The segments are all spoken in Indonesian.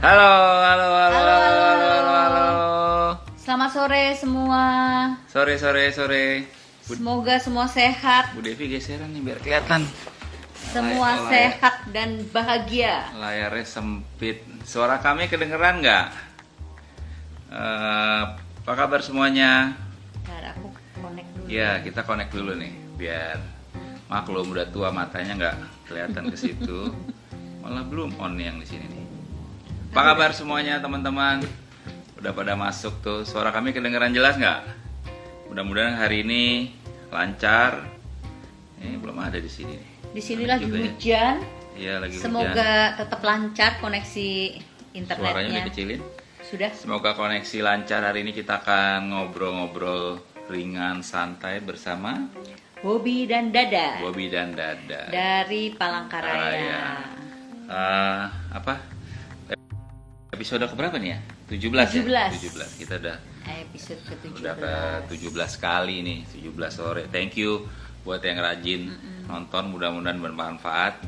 Halo, halo, halo, halo, halo, halo, halo. Selamat sore semua. Sore, sore, sore. Bu, Semoga semua sehat, Bu Devi geseran nih biar kelihatan. semua Lay- sehat dan bahagia. Layarnya sempit. Suara kami kedengeran nggak? Eh, apa kabar semuanya? Bentar, aku connect dulu. Ya, kita connect dulu nih, biar maklum udah tua matanya nggak kelihatan ke situ. Malah belum on yang di sini nih. Apa kabar semuanya teman-teman? Udah pada masuk tuh. Suara kami kedengeran jelas nggak? Mudah-mudahan hari ini lancar. Ini belum ada di sini nih. Di sini lagi juga ya. hujan. Iya lagi hujan. Semoga tetap lancar koneksi Suaranya internetnya. dikecilin. Sudah. Semoga koneksi lancar. Hari ini kita akan ngobrol-ngobrol ringan santai bersama Bobby dan Dada Bobby dan Dada. dari Palangkaraya. Raya. Eh, apa? Episode keberapa nih ya? 17, 17. ya? 17. Kita udah Episode ke-17. udah ke 17 kali nih, 17 sore. Thank you buat yang rajin nonton, mudah-mudahan bermanfaat.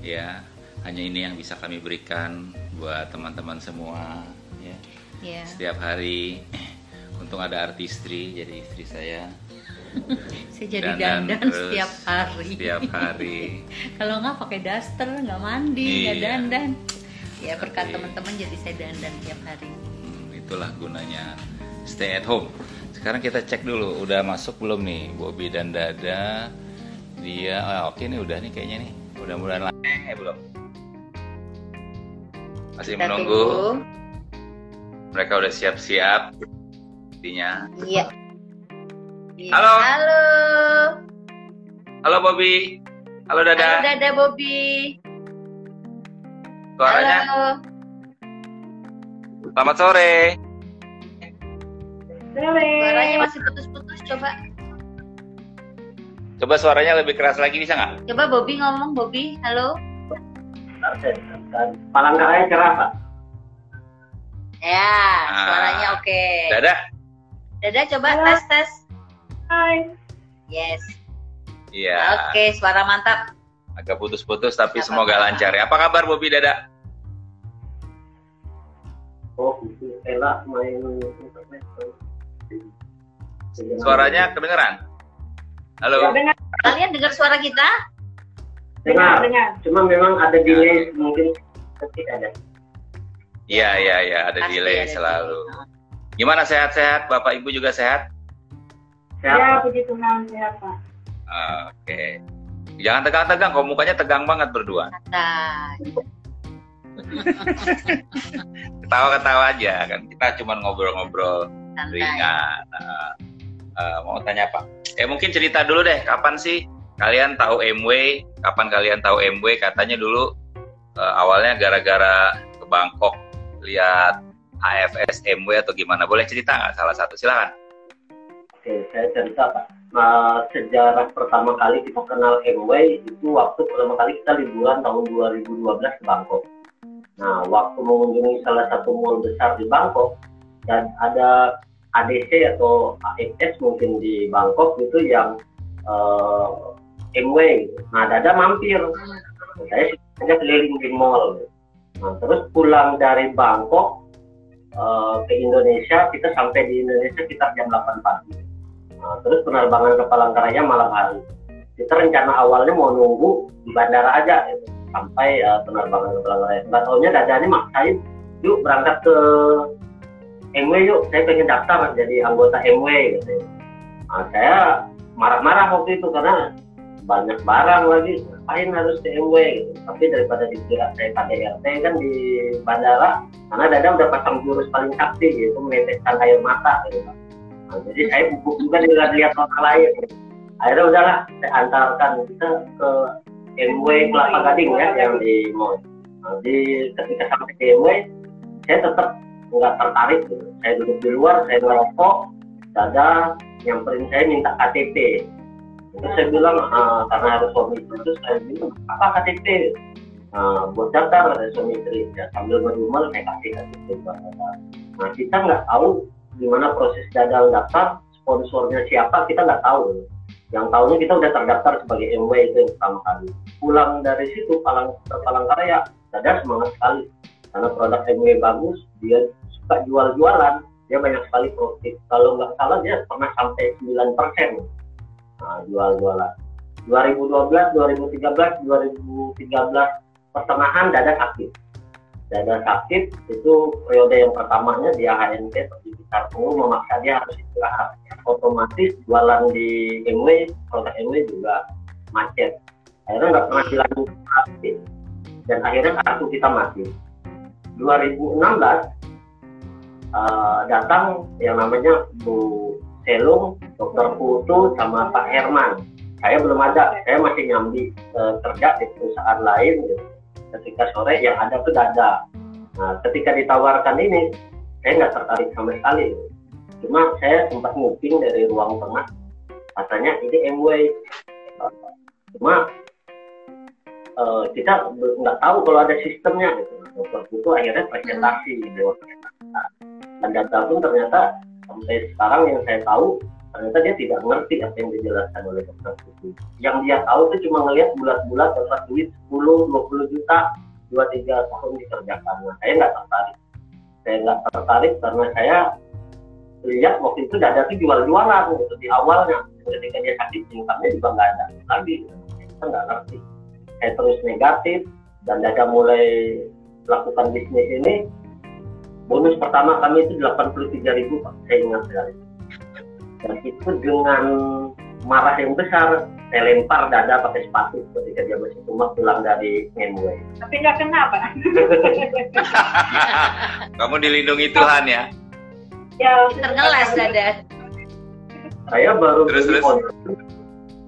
Ya, hanya ini yang bisa kami berikan buat teman-teman semua. Ya, Ya. setiap hari. Untung ada artistri, jadi istri saya. Saya jadi dandan dandan terus setiap hari. Setiap hari. Kalau nggak pakai daster, nggak mandi, nggak Iya. dandan. Ya berkat teman-teman jadi saya dandan tiap hari. Hmm, itulah gunanya stay at home. Sekarang kita cek dulu, udah masuk belum nih Bobby dan Dada? Dia, ah, oke nih udah nih kayaknya nih. Mudah-mudahan lah. Eh belum. Masih Kita menunggu. tunggu. Mereka udah siap-siap. Intinya. Iya. Iya. Halo. Halo. Halo Bobby. Halo Dada. Halo Dada Bobby. Suaranya. Halo. Selamat sore. Suaranya masih putus-putus. Coba. Coba suaranya lebih keras lagi bisa nggak? Coba Bobby ngomong Bobby. Halo. Palangkaraya cerah pak. Ya, Ah. suaranya oke. Dada. Dada coba Halo. tes tes. Hai. Yes. Iya. Oke, suara mantap. Agak putus-putus tapi Nggak semoga apa-apa. lancar ya. Apa kabar Bobby Dada? Oh, itu Ella main internet. Suaranya kedengeran? Halo. dengar, Kalian dengar suara kita? dengar, Cuma memang ada delay mungkin ketik ada. Iya, iya, iya, ada Pasti delay ada selalu. delay. Gimana sehat-sehat? Bapak Ibu juga sehat? Siapa? puji Tuhan sehat Pak. Oke. Jangan tegang-tegang, kok mukanya tegang banget berdua. Nah, Ketawa-ketawa aja kan. Kita cuma ngobrol-ngobrol ringan. Nah, eh, mau tanya apa? Eh mungkin cerita dulu deh, kapan sih kalian tahu MW? Kapan kalian tahu MW? Katanya dulu eh, awalnya gara-gara ke Bangkok lihat AFS MW atau gimana? Boleh cerita nggak salah satu? Silakan. Oke, saya cerita pak. Nah, sejarah pertama kali kita kenal MW itu waktu pertama kali kita liburan tahun 2012 ke Bangkok. Nah, waktu mengunjungi salah satu mall besar di Bangkok dan ada ADC atau AFS mungkin di Bangkok itu yang eh, MW. Nah, Dada mampir. Saya hanya keliling di mall. Nah, terus pulang dari Bangkok eh, ke Indonesia, kita sampai di Indonesia sekitar jam 8 pagi. Nah, terus penerbangan ke Palangkaraya malam hari. Kita rencana awalnya mau nunggu di bandara aja gitu, sampai eh, penerbangan Palangkaraya. Nggak taunya dadanya maksain, yuk berangkat ke MW yuk, saya pengen daftar jadi anggota MW gitu. Nah, saya marah-marah waktu itu karena banyak barang lagi, ngapain harus ke MW gitu. Tapi daripada dikira saya KDRT kan di bandara, karena Dada udah pasang jurus paling sakti yaitu meneteskan air mata gitu. Nah, jadi saya bubuk juga dengan lihat orang lain. Akhirnya udahlah, saya antarkan kita ke MW Kelapa Gading ya yang di mall. Nah, di ketika sampai ke MW, saya tetap nggak tertarik gitu. Saya duduk di luar, saya ngerokok, dada nyamperin saya minta KTP. Terus saya bilang "Ah, karena harus suami istri, terus saya bilang apa KTP? Nah, buat daftar ada suami istri ya, sambil ngedumel saya kasih KTP buat. Nah kita nggak tahu gimana proses dadal daftar, sponsornya siapa kita nggak tahu. Yang tahunya kita udah terdaftar sebagai MW itu yang pertama kali. Pulang dari situ Palang Palangkaraya, dadar semangat sekali. karena produk MW bagus dia suka jual-jualan dia banyak sekali profit. Kalau nggak salah dia pernah sampai 9 persen. Nah, jual-jualan. 2012 2013 2013 pertengahan dada sakit. Dada sakit itu periode yang pertamanya dia HNT pergi besar memaksa dia harus istirahat otomatis jualan di MW produk MW juga macet akhirnya nggak pernah dilanjutkan dan akhirnya kartu kita mati 2016 uh, datang yang namanya Bu Selung, Dokter Putu, sama Pak Herman. Saya belum ada, saya masih nyambi uh, kerja di perusahaan lain. Gitu. Ketika sore yang ada tuh dada. Nah, ketika ditawarkan ini, saya nggak tertarik sama sekali. Cuma saya sempat nguping dari ruang tengah, katanya ini MW. Cuma uh, kita nggak tahu kalau ada sistemnya gitu. Dokter itu akhirnya presentasi gitu. Dan data pun ternyata sampai sekarang yang saya tahu ternyata dia tidak mengerti apa yang dijelaskan oleh dokter itu. Yang dia tahu itu cuma ngelihat bulat-bulat dapat duit 10, 20 juta, 2-3 tahun dikerjakan. Nah, saya nggak tertarik. Saya nggak tertarik karena saya lihat waktu itu dada itu jual-jualan gitu di awalnya. Ketika dia sakit income juga nggak ada lagi. Kita nggak ngerti saya terus negatif dan Dada mulai melakukan bisnis ini bonus pertama kami itu 83 ribu Pak saya ingat sekali dan itu dengan marah yang besar saya lempar dada pakai sepatu ketika dia masih cuma pulang dari Ngemwe. Tapi nggak kena Pak. Kamu dilindungi Tuhan ya. Ya Terngelas dada. Saya baru Terus, beli terus.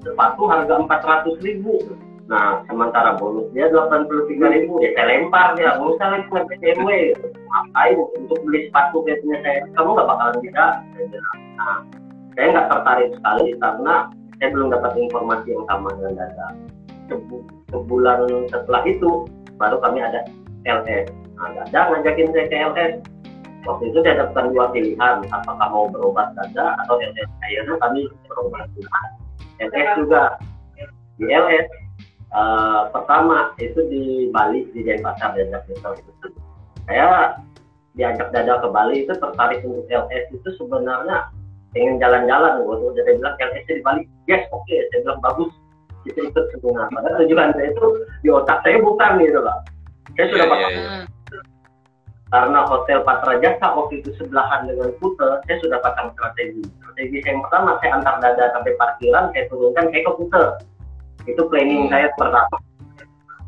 sepatu harga 400 ribu. Nah, sementara bonusnya 83 ribu, ya saya lempar dia. Nggak usah lagi ke BMW. Ngapain untuk beli sepatu kayak punya saya? Kamu nggak bakalan bisa. Saya. Nah, saya nggak tertarik sekali karena saya belum dapat informasi yang sama dengan data. Sebu- Sebulan setelah itu, baru kami ada LS. Nah, dada ngajakin saya ke LS. Waktu itu saya dapatkan dua pilihan, apakah mau berobat dada atau LS. Akhirnya kami berobat juga. LS juga. Di LS, eh, pertama itu di Bali, di Denpasar, Denpasar itu. Saya diajak dada ke Bali itu tertarik untuk LS itu sebenarnya pengen jalan-jalan waktu udah dia bilang LS di Bali yes oke saya bilang bagus kita ikut seminar padahal tujuan saya itu di otak saya bukan gitu loh saya sudah iya, iya. Hmm. Karena hotel Patra Jasa waktu itu sebelahan dengan Kute saya sudah pasang strategi. Strategi saya yang pertama saya antar dada sampai parkiran saya turunkan saya ke Kute itu planning Hmm. saya pertama.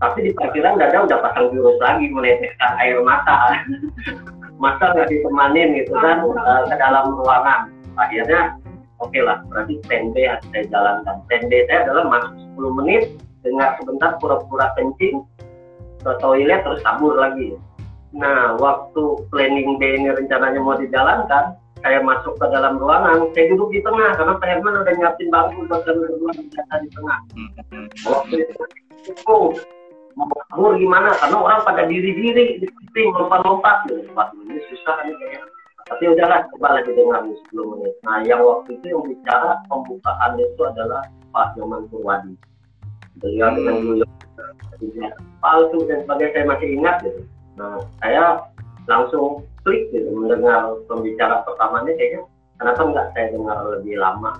Tapi di parkiran dada udah pasang jurus lagi meneteskan air mata. Masa nggak ditemanin gitu kan eh, ke dalam ruangan. Akhirnya oke lah berarti plan B harus saya jalankan. Plan B saya adalah masuk 10 menit dengar sebentar pura-pura kencing ke toilet terus kabur lagi nah waktu planning B ini rencananya mau dijalankan saya masuk ke dalam ruangan saya duduk di tengah karena Pak Herman udah nyiapin bangku buat kami berdua di tengah Hmm, hmm. waktu itu bingung mau kabur gimana karena orang pada diri-diri di samping lompat-lompat. Waduh, ini susah nih kayaknya tapi udahlah coba lagi dengar 10 menit nah yang waktu itu yang bicara pembukaan itu adalah Pak Nyoman Purwadi beliau Hmm. dengan beliau palsu dan sebagainya saya masih ingat gitu nah saya langsung klik gitu mendengar pembicara pertamanya kayaknya. Kenapa nggak saya dengar lebih lama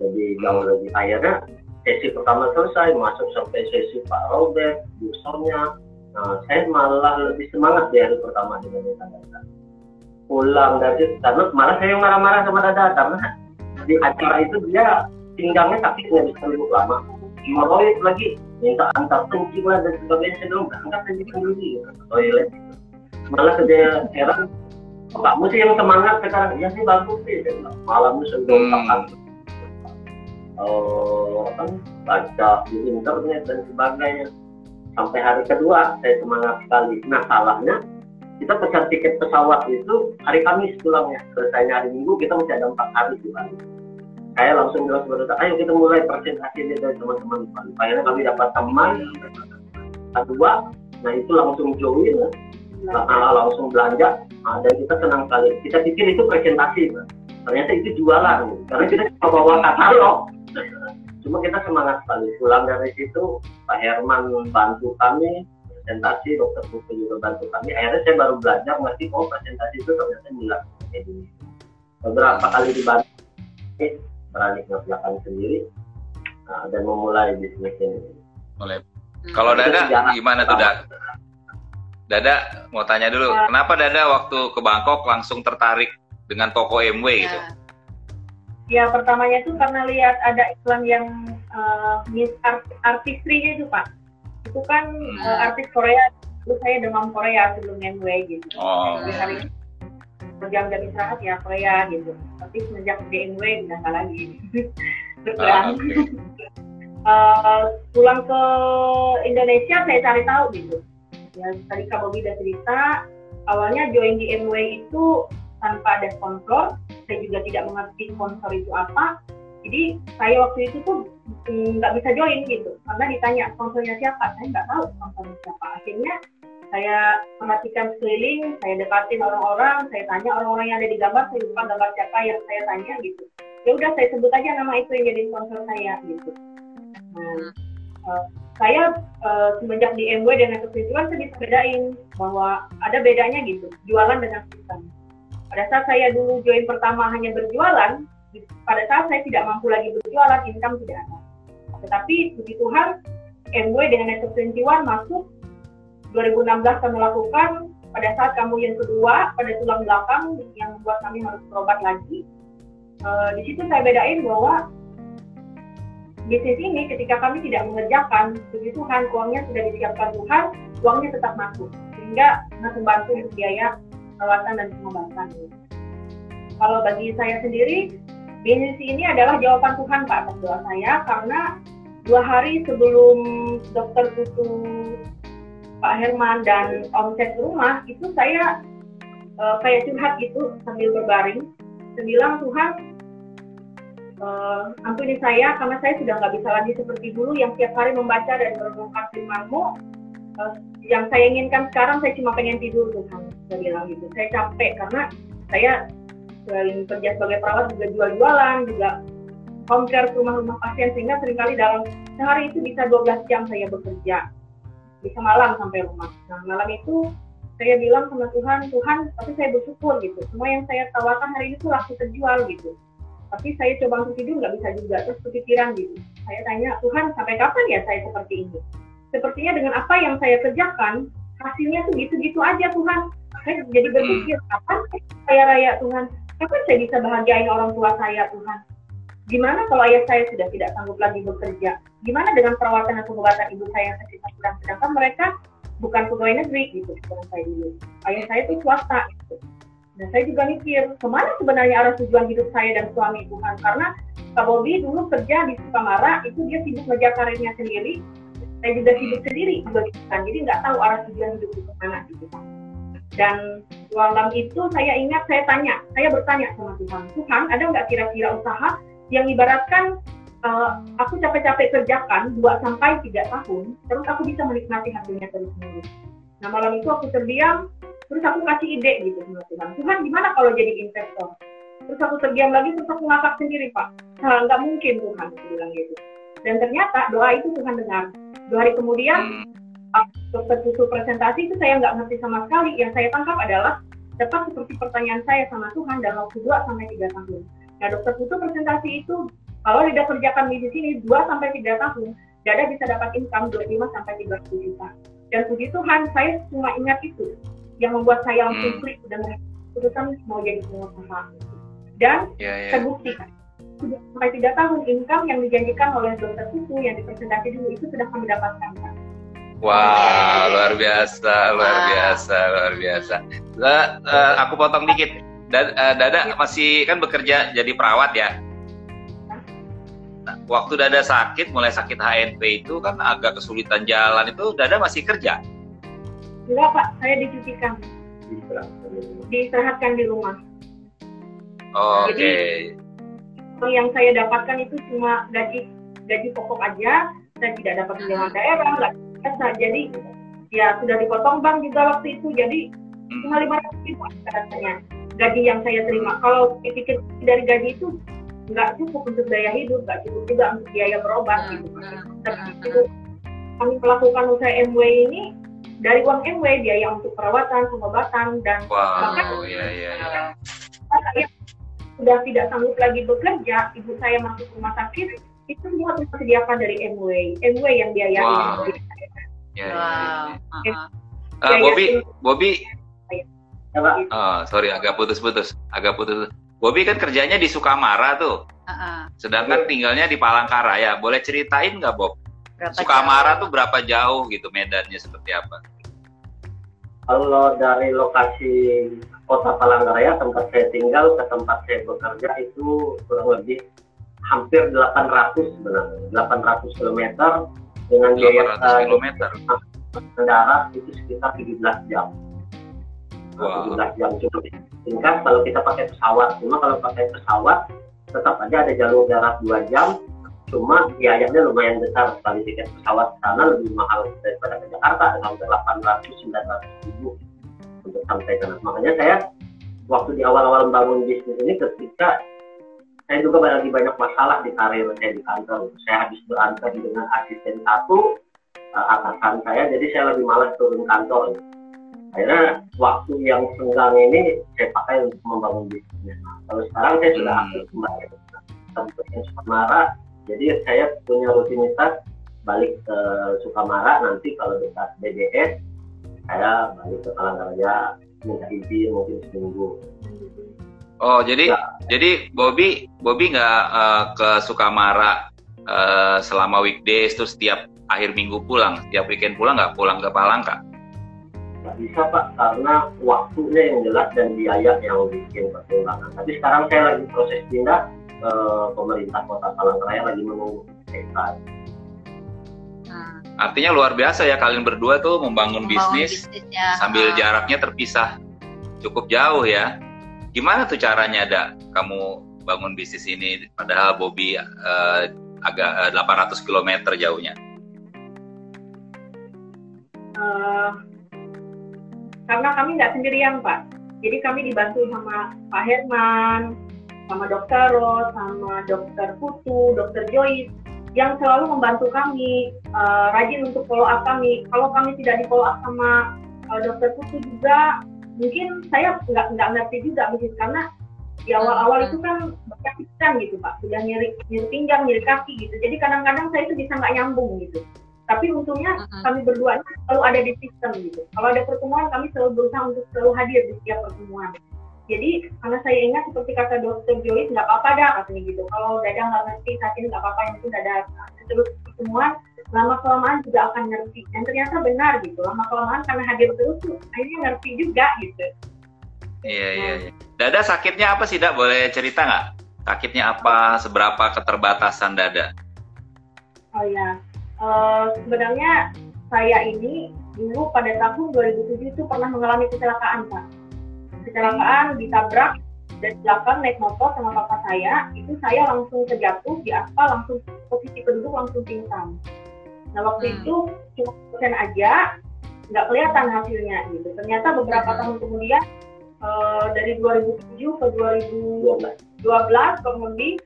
lebih jauh lebih akhirnya sesi pertama selesai masuk sampai sesi Pak Robert Busonnya nah saya malah lebih semangat di hari pertama dibandingkan Dada pulang dari karena malah saya marah-marah sama Dada karena di acara itu dia pinggangnya sakit nggak bisa duduk lama. Meroid lagi minta antar kencing lah dan sebagainya saya bilang berangkat aja kan dulu gitu, ke toilet. Malah ke dia heran. "Oh, kamu sih yang semangat sekarang. Ya sih bagus sih. Saya bilang sudah Hmm. hmm. oh kan baca di internet dan sebagainya. Sampai hari kedua saya semangat sekali. Nah salahnya kita pesan tiket pesawat itu hari Kamis pulangnya. Selesainya hari Minggu kita masih ada empat hari di Bali saya langsung bilang kepada ayo kita mulai presentasi ini dari teman-teman. Akhirnya kami dapat teman kedua nah itu langsung join nah, langsung belanja nah, dan kita senang sekali. Kita pikir itu presentasi Pak. ternyata itu jualan karena kita cuma bawa katalog. Cuma kita semangat sekali. Pulang dari situ Pak Herman bantu kami presentasi dokter Putu juga bantu kami. Akhirnya saya baru belajar ngerti oh presentasi itu ternyata nilai. Beberapa kali dibantu berani ngerjakan sendiri nah, dan memulai bisnis ini Mulai. Hmm. Kalau Dada gimana tuh Dada? Dada mau tanya dulu, Ya. kenapa Dada waktu ke Bangkok langsung tertarik dengan toko MW gitu? Ya. Ya pertamanya itu karena lihat ada iklan yang uh, Miss Art Artistry itu Pak. Itu kan Hmm. uh, artis Korea. Itu saya demam Korea sebelum MW gitu. Oh, Jadi hari berjam-jam istirahat ya Korea gitu. Tapi semenjak di MW udah nggak lagi. Ah, kan, oke. uh, pulang ke Indonesia saya cari tahu gitu. Ya tadi Kak Bobi udah cerita. Awalnya join di MW itu tanpa ada sponsor. Saya juga tidak mengerti sponsor itu apa. Jadi saya waktu itu tuh mm, nggak bisa join gitu. Karena ditanya sponsornya siapa. Saya nggak tahu sponsornya siapa. Akhirnya saya perhatikan sekeliling, saya dekatin orang-orang, saya tanya orang-orang yang ada di gambar, saya lupa gambar siapa yang saya tanya gitu. Ya udah saya sebut aja nama itu yang jadi sponsor saya gitu. Nah, eh, saya eh, semenjak di MW dan kesetujuan saya bisa bedain bahwa ada bedanya gitu, jualan dengan sistem. Pada saat saya dulu join pertama hanya berjualan, pada saat saya tidak mampu lagi berjualan, income tidak ada. Tetapi puji Tuhan, MW dengan Network 21 masuk 2016 kami lakukan pada saat kamu yang kedua pada tulang belakang yang membuat kami harus berobat lagi. Eh, di situ saya bedain bahwa bisnis ini ketika kami tidak mengerjakan, puji Tuhan uangnya sudah disiapkan Tuhan, uangnya tetap masuk sehingga sangat membantu untuk biaya perawatan dan pengobatan. Kalau bagi saya sendiri, bisnis ini adalah jawaban Tuhan Pak atas doa saya karena dua hari sebelum dokter Putu Pak Herman dan omset rumah itu saya eh, kayak curhat gitu sambil berbaring. Saya bilang Tuhan eh, ampuni saya karena saya sudah nggak bisa lagi seperti dulu yang tiap hari membaca dan merenungkan firman-Mu. Eh, yang saya inginkan sekarang saya cuma pengen tidur Tuhan. Saya bilang gitu. Saya capek karena saya selain kerja sebagai perawat juga jual-jualan juga home care rumah-rumah pasien sehingga sering kali dalam sehari itu bisa 12 jam saya bekerja bisa malam sampai rumah. Nah malam itu saya bilang sama Tuhan, Tuhan, tapi saya bersyukur gitu. Semua yang saya tawarkan hari ini tuh laku terjual gitu. Tapi saya coba untuk tidur nggak bisa juga, terus kepikiran gitu. Saya tanya, Tuhan sampai kapan ya saya seperti ini? Sepertinya dengan apa yang saya kerjakan, hasilnya tuh gitu-gitu aja Tuhan. Saya jadi berpikir, kapan saya raya Tuhan? Kapan saya bisa bahagiain orang tua saya Tuhan? Gimana kalau ayah saya sudah tidak sanggup lagi bekerja? Gimana dengan perawatan dan pengobatan ibu saya yang sedang sedang sedangkan mereka bukan pegawai negeri gitu sekarang saya dulu. Ayah saya itu swasta gitu. Dan saya juga mikir ke mana sebenarnya arah tujuan hidup saya dan suami Tuhan karena Kak Bobi dulu kerja di Sukamara itu dia sibuk ngejar karirnya sendiri. Saya juga sibuk sendiri juga gitu kan. Jadi nggak tahu arah tujuan hidup itu ke mana gitu kan. Dan malam itu saya ingat saya tanya, saya bertanya sama Tuhan, Tuhan ada nggak kira-kira usaha yang ibaratkan uh, aku capek-capek kerjakan 2 sampai 3 tahun, terus aku bisa menikmati hasilnya terus menerus. Nah malam itu aku terdiam, terus aku kasih ide gitu sama Tuhan. Tuhan gimana kalau jadi investor? Terus aku terdiam lagi, terus aku ngakak sendiri Pak. Nah, nggak mungkin Tuhan, aku bilang gitu. Dan ternyata doa itu Tuhan dengar. Dua hari kemudian, dokter susu presentasi itu saya nggak ngerti sama sekali. Yang saya tangkap adalah tepat seperti pertanyaan saya sama Tuhan dalam waktu 2 sampai 3 tahun. Nah, dokter putu presentasi itu kalau tidak kerjakan di sini 2 sampai 3 tahun, Dada bisa dapat income 25 sampai 30 juta. Dan puji Tuhan, saya cuma ingat itu yang membuat saya langsung Hmm. klik dan keputusan mau jadi pengusaha. Dan Ya, ya. terbukti sudah sampai 3 tahun income yang dijanjikan oleh dokter putu yang dipresentasi dulu itu sudah kami dapatkan. Kak. Wah, luar biasa, luar biasa, luar biasa. Eh, eh, aku potong dikit. Eh, Dada masih kan bekerja jadi perawat ya. Nah, waktu Dada sakit, mulai sakit HNP itu kan agak kesulitan jalan itu, Dada masih kerja. Enggak Pak, saya dicucikan, Diserahkan di rumah. diistirahatkan di rumah. Oke. Jadi- yang saya dapatkan itu cuma gaji gaji pokok aja saya tidak dapat tunjangan daerah nggak biasa jadi ya sudah dipotong bank juga waktu itu jadi cuma lima ratus ribu katanya gaji yang saya terima kalau dipikir dari gaji itu nggak cukup untuk daya hidup nggak cukup juga untuk biaya berobat gitu Hmm, tapi hmm, itu kami melakukan usaha MW ini dari uang MW biaya untuk perawatan, pengobatan dan Wow, bahkan iya iya iya. saya sudah tidak sanggup lagi bekerja, ibu saya masuk rumah sakit, itu semua disediakan dari MW, MW yang biayain. Wow. Iya, iya, Wow. iya. uh-uh. Eh, Bobby, Bobby, Ya, Pak. oh, sorry agak putus-putus, agak putus. Bobby kan kerjanya di Sukamara tuh, Uh-uh. sedangkan tinggalnya di Palangkaraya. Boleh ceritain nggak Bob? Berapa Sukamara jauh? tuh berapa jauh gitu medannya seperti apa? Kalau dari lokasi kota Palangkaraya tempat saya tinggal ke tempat saya bekerja itu kurang lebih hampir 800 sebenarnya 800 km dengan biaya 800 km. darat itu sekitar 17 jam. Wow. 17 jam cuma singkat kalau kita pakai pesawat. Cuma kalau pakai pesawat tetap aja ada jalur darat 2 jam. Cuma biayanya lumayan besar sekali tiket pesawat sana lebih mahal daripada ke Jakarta sampai 800 900 ribu untuk sampai sana. Makanya saya waktu di awal-awal membangun bisnis ini ketika saya juga lagi banyak masalah di karir saya di kantor. Saya habis berantem dengan asisten satu uh, atasan saya, jadi saya lebih malas turun kantor. Akhirnya waktu yang senggang ini saya pakai untuk membangun bisnis. Nah, kalau sekarang saya sudah Hmm. aktif kembali ke Sukamara, jadi saya punya rutinitas balik ke Sukamara nanti kalau dekat BBS saya balik ke Palangkaraya minta izin mungkin seminggu. Oh, jadi Ya. jadi Bobby Bobby nggak eh, ke Sukamara eh, selama weekdays terus setiap akhir minggu pulang, setiap weekend pulang nggak pulang ke Palangka? Bisa pak karena waktunya yang jelas dan biaya yang bikin pertimbangan. Tapi sekarang saya lagi proses pindah ke pemerintah kota Palangkaraya lagi menunggu SK. Hmm. Artinya luar biasa ya kalian berdua tuh membangun Membangun bisnis bisnisnya. sambil Uh-uh. jaraknya terpisah cukup jauh ya. Gimana tuh caranya ada kamu bangun bisnis ini padahal Bobby eh, agak eh, 800 km jauhnya. Eh, karena kami nggak sendirian Pak. Jadi kami dibantu sama Pak Herman, sama Dokter Ros, sama Dokter Putu, Dokter Joyce yang selalu membantu kami eh, rajin untuk follow up kami. Kalau kami tidak di follow up sama eh, Dokter Putu juga, mungkin saya nggak nggak ngerti juga bisnis karena di awal-awal itu kan banyak pikiran gitu Pak, sudah nyeri nyeri pinggang, nyeri kaki gitu. Jadi kadang-kadang saya itu bisa nggak nyambung gitu. Tapi untungnya Uh-uh. kami berdua selalu ada di sistem gitu. Kalau ada pertemuan kami selalu berusaha untuk selalu hadir di setiap pertemuan. Jadi karena saya ingat seperti kata dokter Joyce nggak apa-apa dah katanya gitu. Kalau Dada nggak ngerti saat ini nggak apa-apa yang penting Dada terus pertemuan lama kelamaan juga akan ngerti. Dan ternyata benar gitu. Lama kelamaan karena hadir terus tuh akhirnya ngerti juga gitu. Iya iya. iya. Dada sakitnya apa sih Dak? Boleh cerita nggak? Sakitnya apa? Seberapa keterbatasan Dada? Oh ya, Eh, sebenarnya saya ini dulu pada tahun 2007 itu pernah mengalami kecelakaan Pak. Kecelakaan ditabrak dari belakang naik motor sama papa saya, itu saya langsung terjatuh di aspal, langsung posisi penduduk langsung pingsan. Nah waktu Hmm. itu cuma persen aja, nggak kelihatan hasilnya gitu. Ternyata beberapa Hmm. tahun kemudian eh, dari 2007 ke 2012 kurang lebih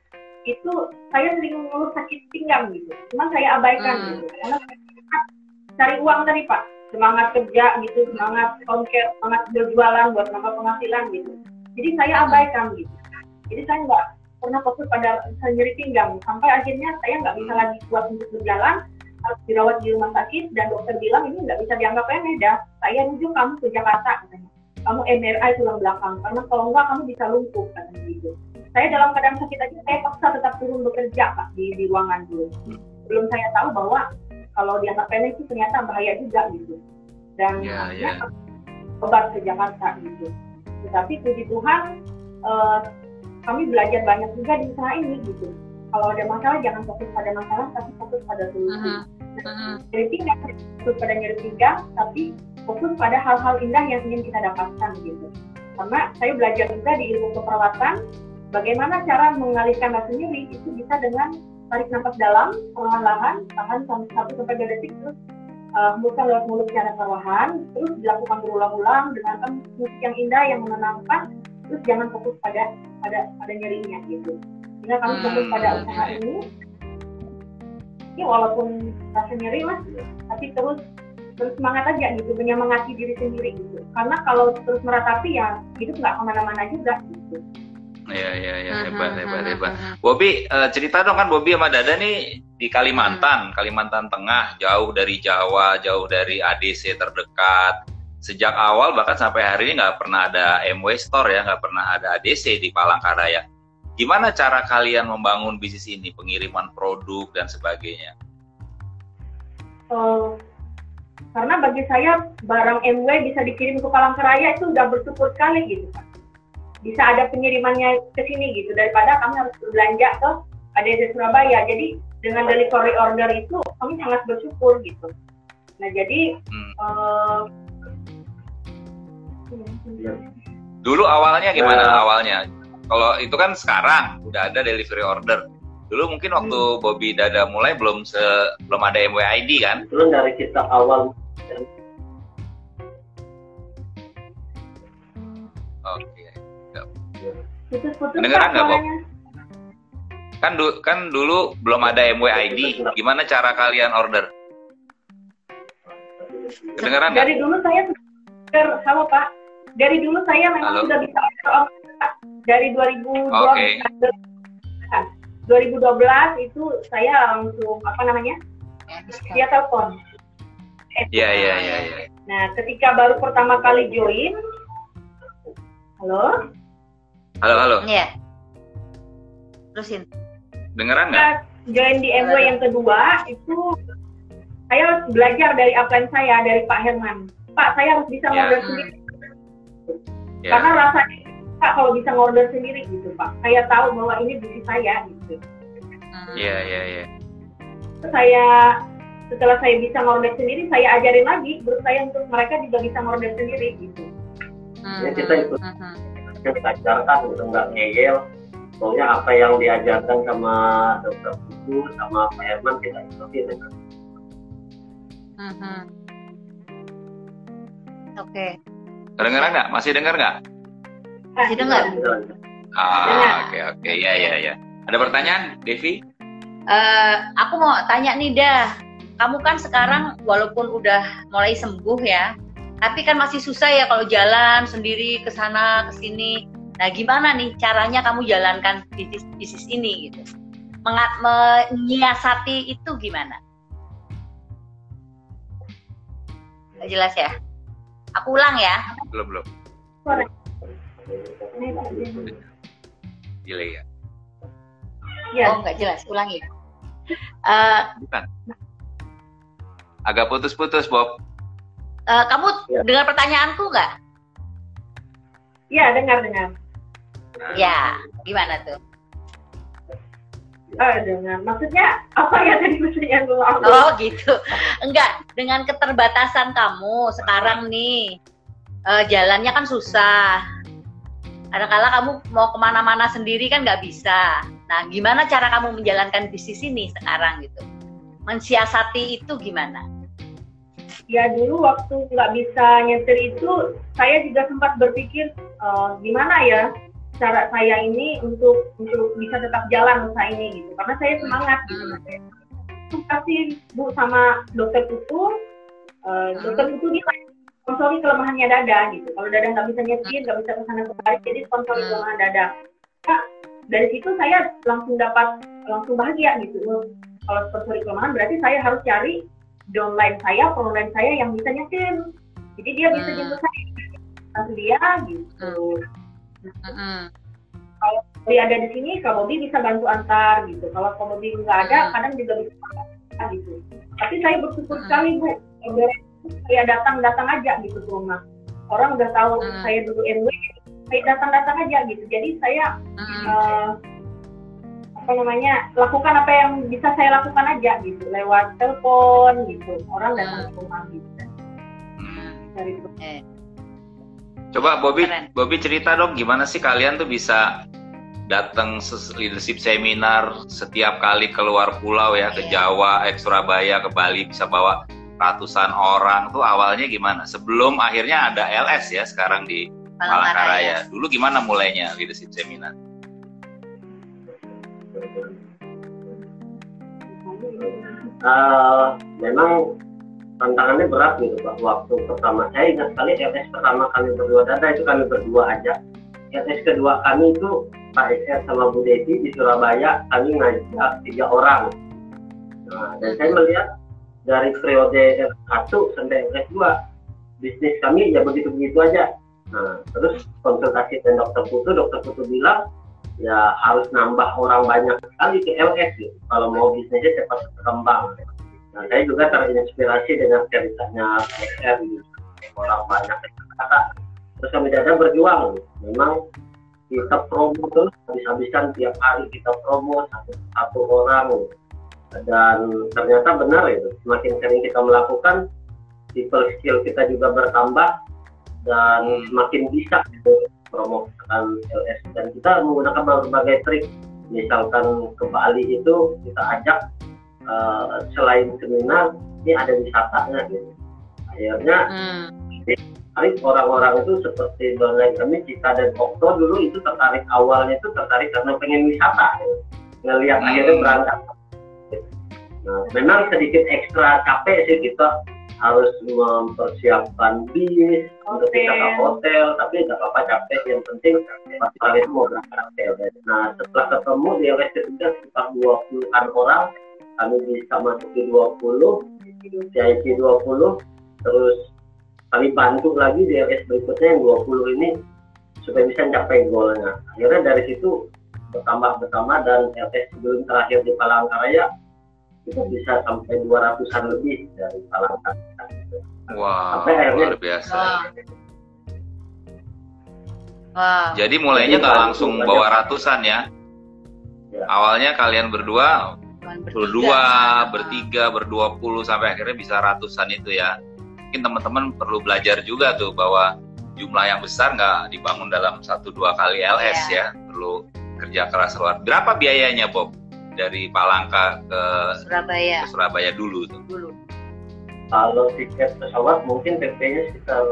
itu saya sering mengeluh sakit pinggang gitu. Cuma saya abaikan Hmm. gitu. Karena cari uang tadi Pak. Semangat kerja gitu, semangat konker, semangat berjualan buat nambah penghasilan gitu. Jadi saya Hmm. abaikan gitu. Jadi saya nggak pernah fokus pada nyeri pinggang. Sampai akhirnya saya nggak bisa lagi kuat untuk berjalan, harus dirawat di rumah sakit dan dokter bilang ini nggak bisa dianggap remeh dah. Saya rujuk kamu ke Jakarta katanya. Kamu MRI tulang belakang karena kalau enggak kamu bisa lumpuh katanya gitu saya dalam keadaan sakit aja saya paksa tetap turun bekerja pak di, di ruangan dulu belum saya tahu bahwa kalau dianggap remeh itu ternyata bahaya juga gitu dan Ya, akhirnya ya. obat ke Jakarta gitu tetapi puji Tuhan eh, kami belajar banyak juga di usaha ini gitu kalau ada masalah jangan fokus pada masalah tapi fokus pada solusi Uh-huh. Uh-huh. nyeri pinggang fokus pada nyeri pinggang tapi fokus pada hal-hal indah yang ingin kita dapatkan gitu karena saya belajar juga di ilmu keperawatan bagaimana cara mengalihkan rasa nyeri itu bisa dengan tarik nafas dalam perlahan-lahan tahan sampai satu sampai dua detik terus uh, hembuskan lewat mulut secara perlahan terus dilakukan berulang-ulang dengarkan musik yang indah yang menenangkan terus jangan fokus pada pada pada nyerinya gitu. Sehingga kami Hmm, fokus pada usaha ini. Ini walaupun rasa nyeri mas tapi terus terus semangat aja gitu menyemangati diri sendiri gitu. Karena kalau terus meratapi ya hidup nggak ke mana-mana juga gitu Iya iya iya Hmm, hebat hmm, hebat hmm, hebat. hmm. Bobby eh, cerita dong kan Bobby sama Dada nih di Kalimantan, Kalimantan Tengah, jauh dari Jawa, jauh dari ADC terdekat. Sejak awal bahkan sampai hari ini nggak pernah ada MW Store ya, nggak pernah ada ADC di Palangkaraya. Gimana cara kalian membangun bisnis ini, pengiriman produk dan sebagainya? Eh, karena bagi saya barang MW bisa dikirim ke Palangkaraya itu udah bersyukur sekali gitu Pak. Bisa ada pengirimannya ke sini gitu daripada kami harus berbelanja ke ADC Surabaya. Jadi dengan delivery order itu kami sangat bersyukur gitu. Nah jadi Hmm. eh, Dulu awalnya gimana Nah. awalnya? Kalau itu kan sekarang udah ada delivery order. Dulu mungkin waktu Bobby Dada mulai belum se belum ada MWID kan? Itu dari kita awal Oke. Putus-putus Kedengeran Pak nggak, Bob? suaranya. Kan du kan dulu belum ada MWID. Gimana cara kalian order? Kedengeran nggak? Dari dulu saya sudah halo Pak. Dari dulu saya memang Halo. sudah bisa order online, Pak. Dari 2012 Oke. 2012 itu saya langsung apa namanya? Via telepon. Iya iya iya iya. Nah, ketika baru pertama kali join Halo? Halo halo. Iya. Terusin. Dengeran nggak? Join di MW yang kedua itu saya harus belajar dari upline saya dari Pak Herman. Pak, saya harus bisa Ya. ngorder sendiri Ya. karena rasanya Pak kalau bisa ngorder sendiri gitu Pak. Saya tahu bahwa ini bisnis saya gitu. Hmm. Iya iya iya. Terus saya setelah saya bisa ngorder sendiri, saya ajarin lagi grup saya untuk mereka juga bisa ngorder sendiri gitu. Hmm, Ya, kita ikut. hmm, hmm. Kita ajarkan gitu nggak ngeyel pokoknya apa yang diajarkan sama dokter Putu sama Pak Herman kita ikutin ya. Hmm, hmm. Oke. Kedengeran nggak? Masih dengar nggak? Masih dengar? Gitu. Ah oke oke iya iya iya. Ada pertanyaan, Devi? Eh, aku mau tanya nih dah, kamu kan sekarang walaupun udah mulai sembuh ya, tapi kan masih susah ya kalau jalan sendiri ke sana ke sini. Nah, gimana nih caranya kamu jalankan bisnis bisnis ini gitu? Mengat, menyiasati itu gimana? Nggak jelas ya? Aku ulang ya. Belum belum. Gila ya. Ya, Oh, nggak jelas. Ulangi. Eh, Bukan. Agak putus-putus, Bob. Eh, kamu Ya. dengar pertanyaanku nggak? ya dengar dengar. Ya, gimana tuh? Ah, dengar. Maksudnya apa ya tadi maksudnya dulu aku? Oh gitu. Enggak, dengan keterbatasan kamu sekarang nih, eh, jalannya kan susah. Kadang-kala kamu mau ke mana-mana sendiri kan nggak bisa. Nah, gimana cara kamu menjalankan bisnis ini sekarang gitu? Mensiasati itu gimana? Ya dulu waktu nggak bisa nyetir itu, saya juga sempat berpikir eh, gimana ya cara saya ini untuk untuk bisa tetap jalan usaha ini gitu. Karena saya semangat gitu. Terus pasti bu sama dokter Putu, eh, dokter Putu dia sponsori kelemahannya dada gitu. Kalau dada nggak bisa nyetir, nggak bisa ke sana kemari, jadi sponsori Hmm. kelemahan dada. Nah, dari situ saya langsung dapat langsung bahagia gitu. Kalau sponsori kelemahan berarti saya harus cari downline saya, pengelolaan saya yang bisa nyetir. Jadi dia bisa Hmm. jemput saya, langsung dia gitu. Mm-mm. Kalau dia ada di sini, Kak Bobi bisa bantu antar gitu. Kalau Kak Bobi nggak ada, Hmm. kadang juga bisa antar gitu. Tapi saya bersyukur Hmm. sekali Bu, saya datang-datang aja gitu ke rumah. Orang udah tahu Hmm. saya dulu MW, saya datang-datang aja gitu. Jadi saya Mm-mm. eh, apa namanya lakukan apa yang bisa saya lakukan aja gitu lewat telepon gitu orang datang ke rumah gitu Hmm. dari itu. Eh, Coba Bobby, Keren. Bobby cerita dong gimana sih kalian tuh bisa datang leadership seminar setiap kali keluar pulau ya ke Iya. Jawa, eh, Surabaya, ke Bali bisa bawa ratusan orang tuh awalnya gimana? Sebelum akhirnya ada LS ya sekarang di Palangkaraya. Palangkaraya. Dulu gimana mulainya leadership seminar? Eh, memang tantangannya berat gitu Pak. Waktu pertama saya ingat sekali LS pertama kami berdua data itu kami berdua aja. LS kedua kami itu Pak SR sama Bu Desi di Surabaya kami ngajak tiga orang. Nah, dan saya melihat dari periode R1 sampai R2 bisnis kami ya begitu-begitu aja. Nah, terus konsultasi dengan dokter Putu, dokter Putu bilang ya harus nambah orang banyak sekali ke LS gitu kalau mau bisnisnya cepat berkembang. Nah, saya juga terinspirasi dengan ceritanya SR gitu. Orang banyak kata. Terus kami dada berjuang. Gitu. Memang kita promo terus habis-habisan tiap hari kita promo satu, satu orang gitu. dan ternyata benar itu semakin sering kita melakukan people skill kita juga bertambah dan semakin bisa gitu promosikan LS dan kita menggunakan berbagai trik misalkan ke Bali itu kita ajak uh, selain seminar ini ada wisatanya gitu akhirnya hmm. tarik orang-orang itu seperti bangai kami Cita dan Okto dulu itu tertarik awalnya itu tertarik karena pengen wisata gitu. ngelihat hmm. akhirnya berangkat nah memang sedikit ekstra capek sih kita harus mempersiapkan bis untuk kita ke hotel tapi nggak apa-apa capek. Yang penting pas itu mau berangkat hotel. Nah setelah ketemu di LS ketiga sekitar 20 an orang. Kami bisa masuk di 20 CIP 20 terus kami bantu lagi di LS berikutnya yang 20 ini supaya bisa mencapai golnya akhirnya dari situ bertambah bertambah dan LS sebelum terakhir di Palangkaraya itu bisa sampai 200-an lebih dari Palangkaraya Wow, sampai akhirnya, luar biasa. Wow. Jadi mulainya nggak langsung bawa ratusan ya? ya. Awalnya kalian berdua, berdua, bertiga, berdua puluh sampai akhirnya bisa ratusan itu ya. Mungkin teman-teman perlu belajar juga tuh bahwa jumlah yang besar nggak dibangun dalam satu dua kali LS ya. ya. Perlu kerja keras luar. Berapa biayanya Bob dari Palangka ke Surabaya? Ke Surabaya dulu tuh. Dulu kalau tiket pesawat mungkin PP-nya sekitar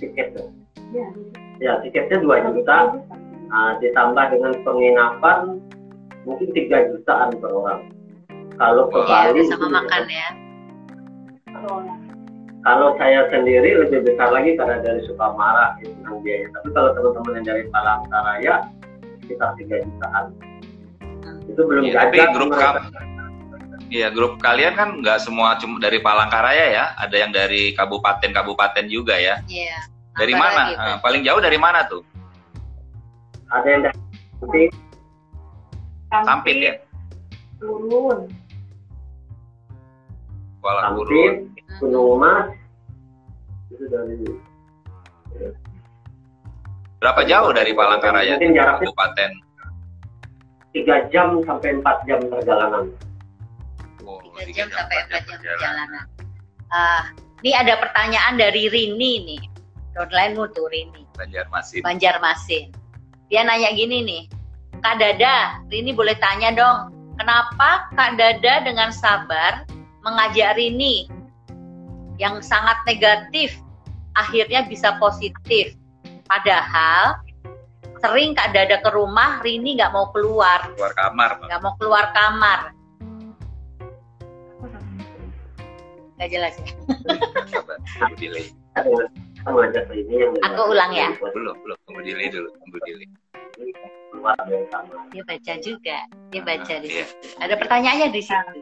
tiket tuh. Ya. ya tiketnya 2 juta. nah, ditambah dengan penginapan mungkin 3 jutaan per orang. Kalau ke iya, Bali sama makan ya. Kalau saya sendiri lebih besar lagi karena dari Sukamara itu biaya. Tapi kalau teman-teman yang dari Palangkaraya sekitar 3 jutaan. Itu belum ya, tapi grup kap Iya, grup kalian kan nggak semua cuma dari Palangkaraya ya, ada yang dari kabupaten-kabupaten juga ya. Iya. Dari mana? Gitu. Nah, paling jauh dari mana tuh? Ada yang dari Sampit. Sampit ya. Turun. Kuala Sampit, Gunung Mas. Itu dari Berapa jauh dari Palangkaraya? Mungkin jaraknya kabupaten. Tiga jam sampai empat jam perjalanan. 3 jam sampai 4 jam perjalanan. Uh, ini ada pertanyaan dari Rini nih. Downline tuh Rini. Banjarmasin. Banjarmasin. Dia nanya gini nih. Kak Dada, Rini boleh tanya dong. Kenapa Kak Dada dengan sabar mengajak Rini yang sangat negatif akhirnya bisa positif. Padahal sering Kak Dada ke rumah, Rini nggak mau keluar. Keluar kamar. Nggak mau keluar kamar. Nggak jelas ya. Tunggu delay. Aku ulang ya. Belum belum. Tunggu delay dulu tunggu delay. Dia baca juga. Dia baca di iya. situ. Ada pertanyaannya di situ.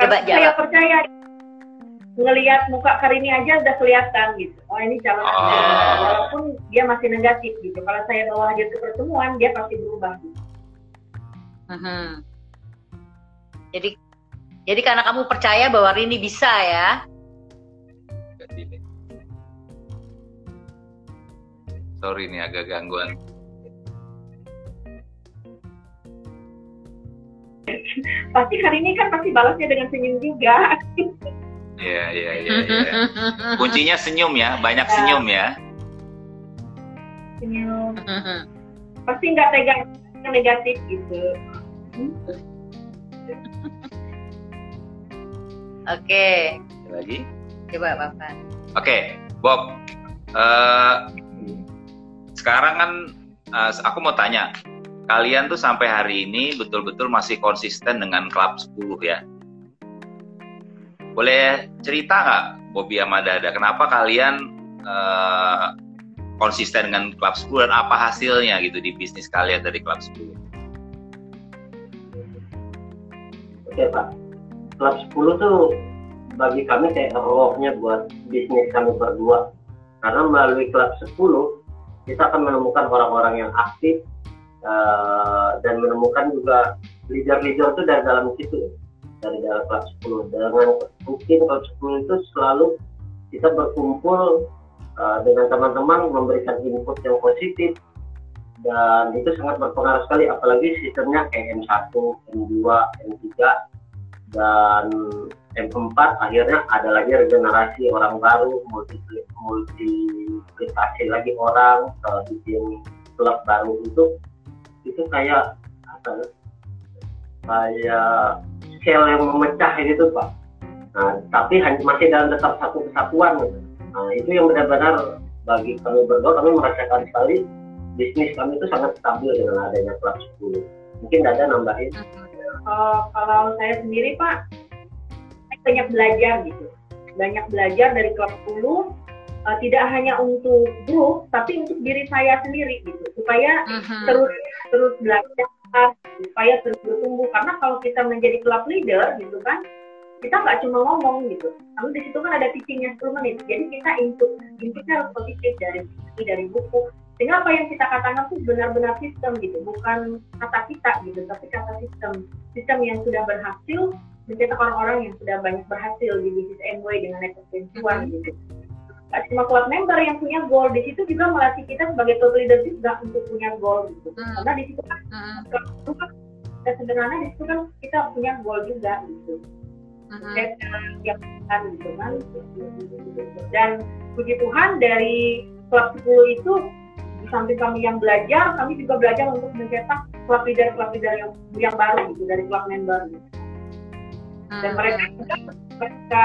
Coba jawab. saya percaya ngelihat muka Karini aja udah kelihatan gitu. Oh ini calon oh. walaupun dia masih negatif gitu. Kalau saya bawa dia ke pertemuan dia pasti berubah. Gitu. -huh. jadi jadi karena kamu percaya bahwa Rini bisa ya. Sorry ini agak gangguan. pasti hari ini kan pasti balasnya dengan senyum juga. Iya, iya, iya. Ya. Kuncinya senyum ya, banyak ya. senyum ya. Senyum. pasti nggak tegang negatif gitu. Oke. Lagi? Coba Bapak. Oke, Bob. Uh, sekarang kan uh, aku mau tanya, kalian tuh sampai hari ini betul-betul masih konsisten dengan klub 10 ya? boleh cerita nggak Bobby sama Dada kenapa kalian uh, konsisten dengan klub 10 dan apa hasilnya gitu di bisnis kalian dari klub 10 Oke Pak, klub 10 tuh bagi kami kayak rohnya buat bisnis kami berdua. Karena melalui klub 10 kita akan menemukan orang-orang yang aktif uh, dan menemukan juga leader-leader itu dari dalam situ. Dari dalam kelas 10 dengan mungkin kelas 10 itu selalu kita berkumpul uh, dengan teman-teman memberikan input yang positif. Dan itu sangat berpengaruh sekali apalagi sistemnya kayak M1, M2, M3 dan M4 akhirnya ada lagi regenerasi orang baru multi multiplikasi lagi orang uh, bikin klub baru itu itu kayak apa kayak scale yang memecah gitu pak. Nah tapi masih dalam tetap satu kesatuan gitu. nah itu yang benar-benar bagi kami berdua kami merasakan sekali bisnis kami itu sangat stabil dengan adanya klub 10 mungkin ada nambahin uh, kalau saya sendiri pak saya banyak belajar gitu. Banyak belajar dari klub 10 uh, eh, tidak hanya untuk grup tapi untuk diri saya sendiri gitu. Supaya uh -huh. terus terus belajar supaya terus bertumbuh. Karena kalau kita menjadi club leader gitu kan kita nggak cuma ngomong gitu. Lalu di situ kan ada teachingnya 10 menit. Jadi kita input inputnya harus positif dari dari buku sehingga apa yang kita katakan tuh benar-benar sistem gitu bukan kata kita gitu tapi kata sistem sistem yang sudah berhasil mencetak orang-orang yang sudah banyak berhasil di bisnis MW dengan ekstensiwan gitu cuma kuat member yang punya goal di situ juga melatih kita sebagai top leader juga untuk punya goal gitu hmm. karena di situ kan hmm. dan sederhana di situ kan kita punya goal juga gitu hmm. yang kan gitu kan dan puji Tuhan dari klub 10 itu di samping kami yang belajar kami juga belajar untuk mencetak klub leader klub leader yang yang baru gitu dari klub member gitu. dan mereka mereka